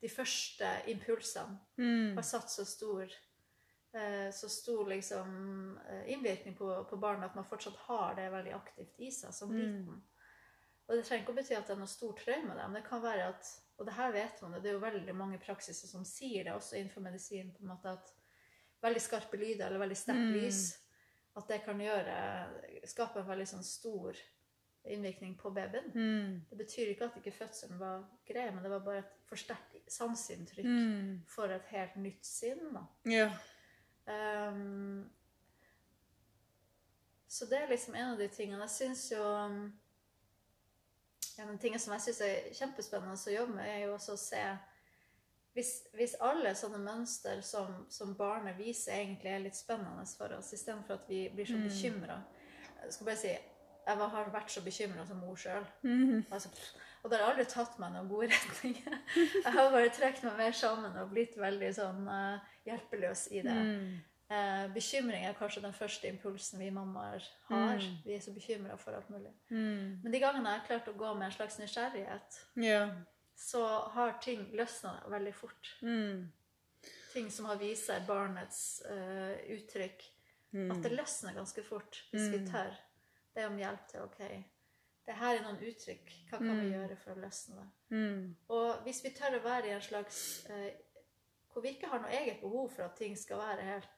de første impulsene Mm. har satt så stor eh, så stor liksom, eh, innvirkning på, på barnet at man fortsatt har det veldig aktivt i seg som liten. Og det trenger ikke å bety at det er noe stort traume det, men det kan være at Og det her vet man, det er jo veldig mange praksiser som sier det, også innenfor medisin, på en måte at veldig skarpe lyder eller veldig sterkt lys, at det kan gjøre Skape en veldig sånn stor innvirkning på babyen. Mm. Det betyr ikke at ikke fødselen var grei, men det var bare et for sterkt sanseinntrykk Mm. for et helt nytt sinn. da. Ja. Um, så det er liksom en av de tingene. Jeg syns jo En av tingene som jeg syns er kjempespennende å jobbe med, er jo også å se hvis, hvis alle sånne mønster som, som barnet viser, egentlig er litt spennende for oss, istedenfor at vi blir så bekymra Jeg skal bare si jeg var, har vært så bekymra som mor sjøl. Altså, og det har aldri tatt meg noen gode retninger. [LAUGHS] Jeg har bare trukket meg mer sammen og blitt veldig sånn uh, hjelpeløs i det. Eh, bekymring er kanskje den første impulsen vi mammaer har. Vi er så bekymra for alt mulig. Mm. Men de gangene jeg har klart å gå med en slags nysgjerrighet, yeah. så har ting løsna veldig fort. Mm. Ting som har vist seg barnets uh, uttrykk. At det løsner ganske fort hvis vi tør. Det er om hjelp til OK, det her er noen uttrykk. Hva kan vi gjøre for å løsne det? Mm. Og hvis vi tør å være i en slags uh, Hvor vi ikke har noe eget behov for at ting skal være helt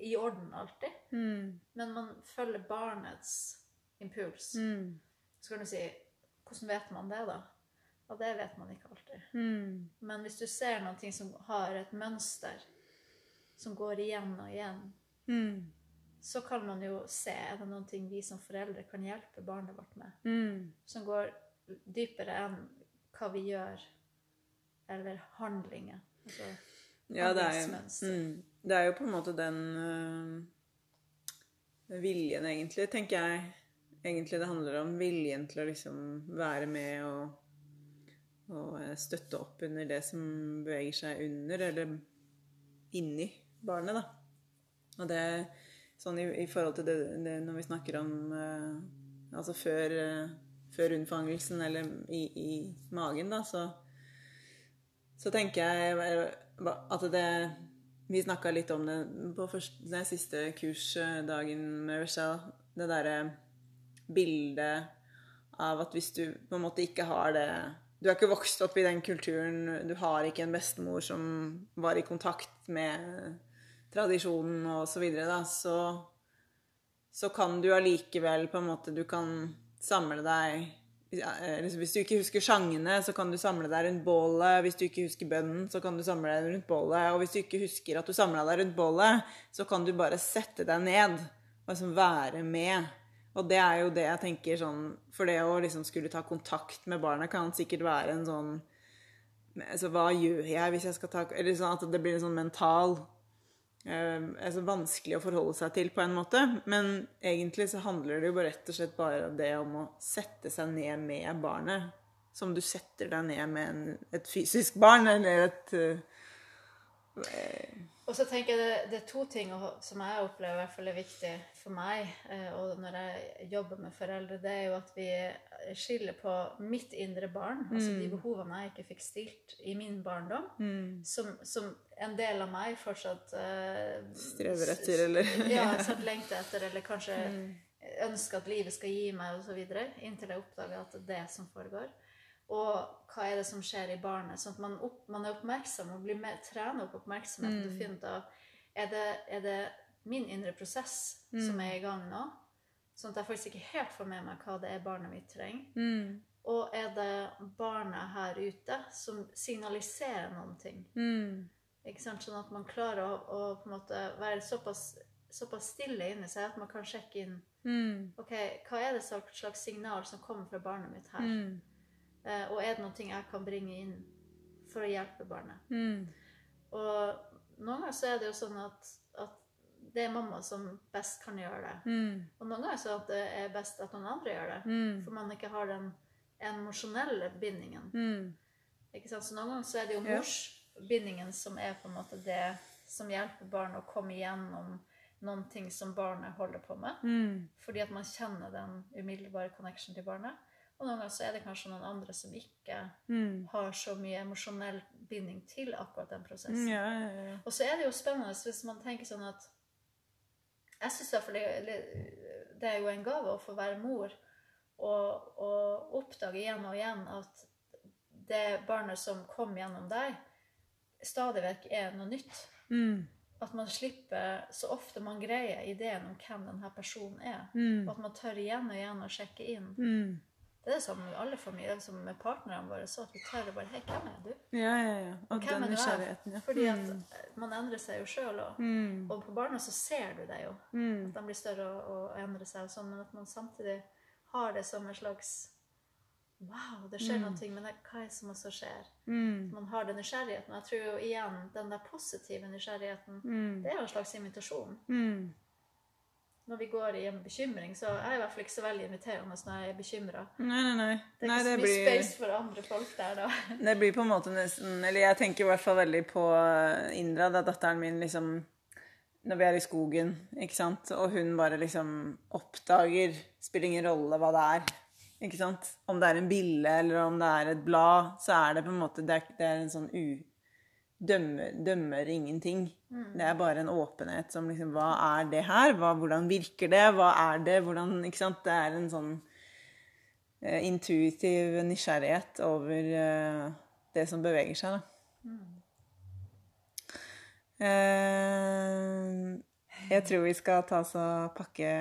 i orden alltid, Mm. men man følger barnets impuls, Mm. så kan du si Hvordan vet man det, da? Og det vet man ikke alltid. Mm. Men hvis du ser noe som har et mønster som går igjen og igjen, Mm. så kan man jo se er det ting vi som foreldre kan hjelpe barnet vårt med, Mm. som går dypere enn hva vi gjør, eller handlinger. Altså, Ja, det er, jo, mm, det er jo på en måte den øh, viljen, egentlig, tenker jeg. Egentlig det handler om viljen til å liksom være med og, og eh, støtte opp under det som beveger seg under, eller inni barnet, da. Og det sånn i, i forhold til det, det når vi snakker om øh, Altså før, øh, før unnfangelsen eller i, i magen, da, så så tenker jeg at det Vi snakka litt om det på første, den siste kursdagen med Rochelle. Det derre bildet av at hvis du på en måte ikke har det Du er ikke vokst opp i den kulturen, du har ikke en bestemor som var i kontakt med tradisjonen og så videre, så, så kan du allikevel på en måte Du kan samle deg Hvis du ikke husker sangene, så kan du samle deg rundt bålet. Hvis du ikke husker bønnen, så kan du samle deg rundt bålet. Og hvis du ikke husker at du samla deg rundt bålet, så kan du bare sette deg ned og liksom være med. Og det er jo det jeg tenker sånn For det å liksom skulle ta kontakt med barna kan sikkert være en sånn altså, Hva gjør jeg hvis jeg skal ta Eller sånn at det blir en sånn mental eh, altså vanskelig å forholde seg til på en måte. Men egentlig så handler det jo bare rett og slett bare om det om å sette seg ned med barnet. Som du setter deg ned med en, et fysisk barn, eller et eh, Og så tenker jeg det, det er to ting som jeg opplever i hvert fall er viktig for meg, eh, og når jeg jobber med foreldre, det er jo at vi skiller på mitt indre barn, altså Mm. de behovene jeg ikke fikk stilt i min barndom, som, som en del av meg fortsatt eh, Strever etter, eller Ja, [LAUGHS] satt lengter etter, eller kanskje Mm. ønsker at livet skal gi meg, osv., inntil jeg oppdager at det er det som foregår. Og hva er det som skjer i barnet? Sånn at man, opp, man er oppmerksom og blir mer, trener opp oppmerksomheten mm. å finne ut av er det, er det min indre prosess som er i gang nå? Sånn at jeg faktisk ikke helt får med meg hva det er barnet mitt trenger. mm, Og er det barnet her ute som signaliserer noen ting? mm, Ikke sant? Sånn at man klarer å, å på en måte være såpass, såpass stille inni seg at man kan sjekke inn mm, ok, hva er det slags slags signal som kommer fra barnet mitt her? mm, og er det noe jeg kan bringe inn for å hjelpe barnet? mm, Og noen ganger så er det jo sånn at, at det er mamma som best kan gjøre det. mm, Og noen ganger så at det er best at noen andre gjør det. mm, For man ikke har den emosjonelle bindingen. mm, Ikke sant? Så noen ganger så er det jo morsbindingen som er på en måte det som hjelper barnet å komme igjennom noen ting som barnet holder på med. mm, Fordi at man kjenner den umiddelbare connection til barnet. Og noen ganger så er det kanskje noen andre som ikke mm. har så mye emosjonell binding til akkurat den Mm, prosessen. Ja, ja, ja. Og så er det jo spennende hvis man tenker sånn at Jeg syns iallfall det, det er jo en gave å få være mor og, og oppdage igjen og igjen at det barnet som kom gjennom deg, stadig vekk er noe nytt. Mm, At man slipper så ofte man greier ideen om hvem denne personen er. mm, Og at man tør igjen og igjen å sjekke inn. mm. Det er det samme med alle familier, som med partnerne våre. så at vi tør å bare Hei, hvem er du? Ja, ja, ja. Og og den er er? nysgjerrigheten, ja. Fordi at man endrer seg jo sjøl òg. Mm, Og på barna så ser du det jo. mm, At de blir større og, og endrer seg og sånn. Men at man samtidig har det som en slags Wow, det skjer noe, men det, hva er det som også skjer? mm, Man har den nysgjerrigheten. Og jeg tror jo igjen den der positive nysgjerrigheten, mm, det er jo en slags invitasjon. Når vi går i en bekymring, så er jeg i hvert fall ikke så veldig inviterende når jeg er bekymra. Nei, nei, nei. Det er nei ikke det så mye blir, space for andre folk der, da. [LAUGHS] det blir på en måte nesten Eller jeg tenker i hvert fall veldig på eh, Indra, da datteren min liksom Når vi er i skogen, ikke sant, og hun bare liksom oppdager Spiller ingen rolle hva det er. Ikke sant? Om det er en bille eller om det er et blad, så er det på en måte Det er, det er en sånn u... Dømmer, dømmer ingenting. Det er bare en åpenhet som liksom Hva er det her? Hva, hvordan virker det? Hva er det? Hvordan Ikke sant? Det er en sånn eh, intuitiv nysgjerrighet over eh, det som beveger seg, da. Eh, jeg tror vi skal ta oss og pakke,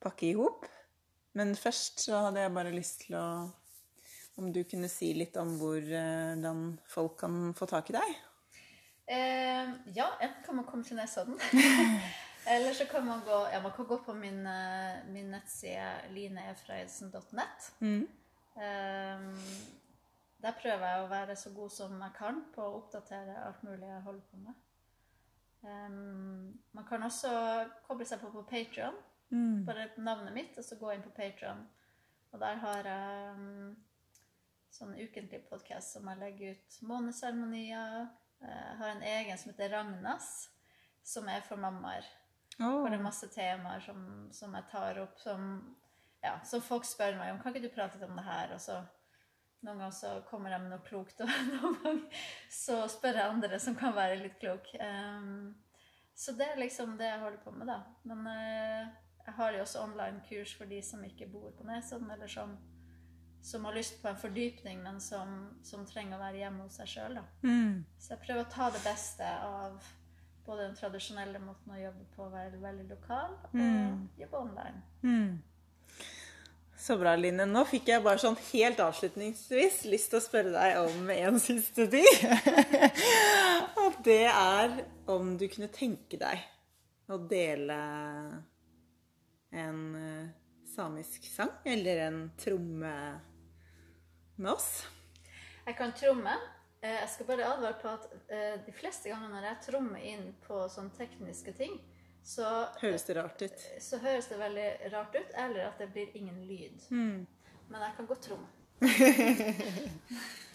pakke i hop. Men først så hadde jeg bare lyst til å Om du kunne si litt om hvordan folk kan få tak i deg? Eh, ja, enten kan man komme til Nesodden. [LAUGHS] Eller så kan man gå Ja, man kan gå på min, eh, min nettside lineefreidsen.net. Mm. Eh, der prøver jeg å være så god som jeg kan på å oppdatere alt mulig jeg holder på med. Um, man kan også koble seg på på Patreon. Mm. Bare navnet mitt, og så gå inn på Patreon. Og der har jeg um, sånn ukentlig podkast som jeg legger ut måneseremonier. Eh, Jeg har en egen som heter Ragnas, som er for mammaer. Oh. Hvor det er masse temaer som, som jeg tar opp, som, ja, som folk spør meg om. Kan ikke du prate litt om det her? Og så noen ganger så kommer jeg med noe klokt, [LAUGHS] og noen ganger så spør jeg andre som kan være litt klok. Um, så det er liksom det jeg holder på med, da. Men uh, jeg har jo også online-kurs for de som ikke bor på Nesodden, eller som, som har lyst på en fordypning, men som, som trenger å være hjemme hos seg sjøl. Mm. Så jeg prøver å ta det beste av både den tradisjonelle måten å jobbe på, være veldig lokal, og Mm. jobbe online. Mm. Så bra, Line. Nå fikk jeg bare sånn helt avslutningsvis lyst til å spørre deg om en [LAUGHS] siste ting. [LAUGHS] Og det er om du kunne tenke deg å dele en eh, samisk sang eller en tromme med oss. Jeg kan tromme. Eh, Jeg skal bare advare på at eh, de fleste ganger når jeg trommer inn på sånne tekniske ting, så, Høres det rart ut? så høres det veldig rart ut, eller at det blir ingen lyd. Mm. Men jeg kan godt tromme. [LAUGHS]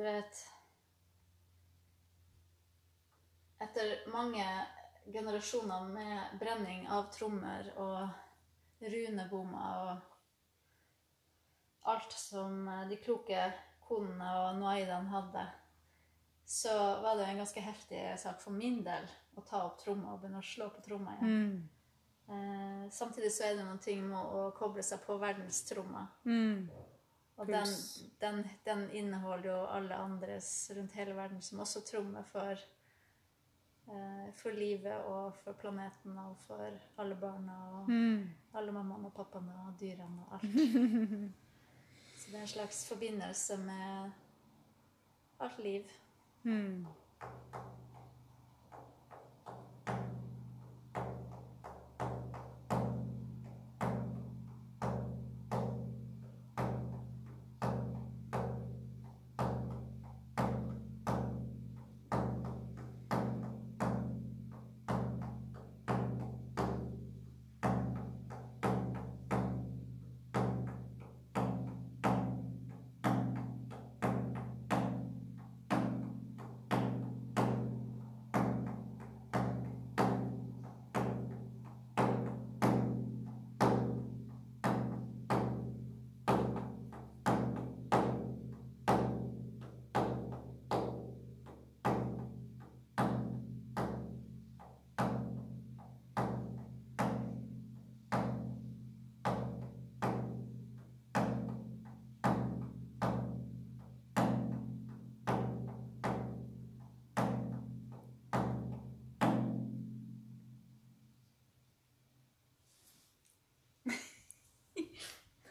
du vet Etter mange generasjoner med brenning av trommer og runebommer og alt som eh, de kloke konene og noaidene hadde, så var det en ganske heftig sak for min del å ta opp tromma og begynne å slå på tromma igjen. Mm. Eh, samtidig så er det noen ting med å koble seg på verdenstromma. Mm. Og den, den, den inneholder jo alle andres rundt hele verden som også trommer for, eh, for livet og for planeten og for alle barna og Mm. alle mammaene og pappaene og dyrene og alt. [LAUGHS] Så det er en slags forbindelse med alt liv. Mm.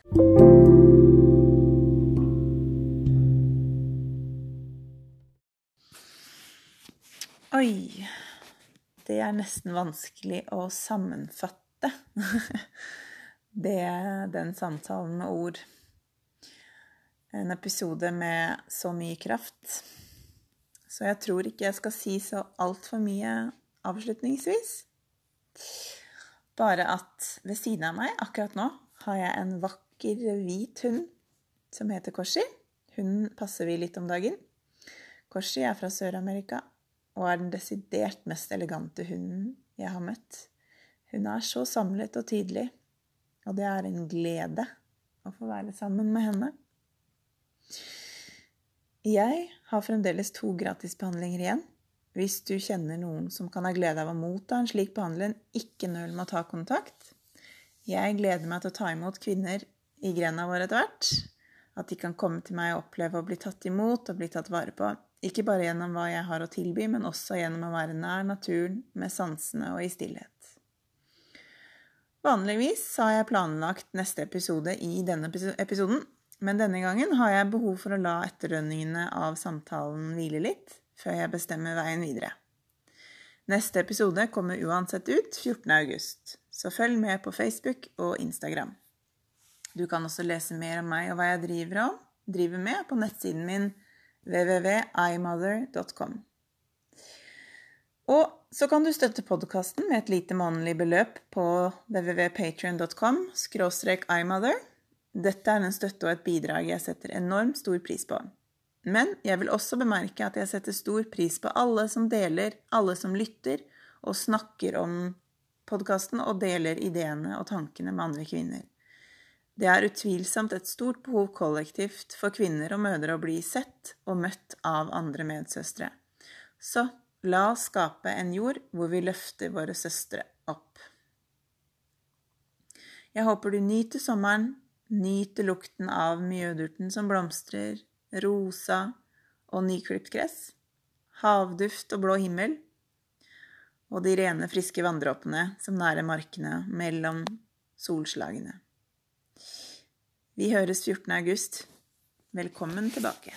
Oi. Det er nesten vanskelig å sammenfatte [LAUGHS] det, den samtalen med ord. En episode med så mye kraft. Så jeg tror ikke jeg skal si så altfor mye avslutningsvis. Bare at ved siden av meg akkurat nå har jeg en vakker hvit hund som heter Korsi. Hunden passer vi litt om dagen. Korsi er fra Sør-Amerika og er den desidert mest elegante hunden jeg har møtt. Hun er så samlet og tydelig, og det er en glede å få være sammen med henne. Jeg har fremdeles to gratisbehandlinger igjen. Hvis du kjenner noen som kan ha glede av å motta en slik behandling, ikke nøl med å ta kontakt. Jeg gleder meg til å ta imot kvinner i grenda vår etter hvert. At de kan komme til meg og oppleve å bli tatt imot og bli tatt vare på. Ikke bare gjennom hva jeg har å tilby, men også gjennom å være nær naturen, med sansene og i stillhet. Vanligvis har jeg planlagt neste episode i denne episoden, men denne gangen har jeg behov for å la etterdønningene av samtalen hvile litt, før jeg bestemmer veien videre. Neste episode kommer uansett ut 14. august, så følg med på Facebook og Instagram. Du kan også lese mer om meg og hva jeg driver, om, driver med på nettsiden min www.imother.com. Og så kan du støtte podkasten med et lite månedlig beløp på www.patrion.com imother. Dette er en støtte og et bidrag jeg setter enormt stor pris på. Men jeg vil også bemerke at jeg setter stor pris på alle som deler, alle som lytter og snakker om podkasten og deler ideene og tankene med andre kvinner. Det er utvilsomt et stort behov kollektivt for kvinner og mødre å bli sett og møtt av andre medsøstre. Så La oss skape en jord hvor vi løfter våre søstre opp. Jeg håper du nyter sommeren, nyter lukten av mjødurten som blomstrer, rosa og nyklipt gress, havduft og blå himmel, og de rene, friske vanndråpene som nærer markene mellom solslagene. Vi høres 14. august. Velkommen tilbake.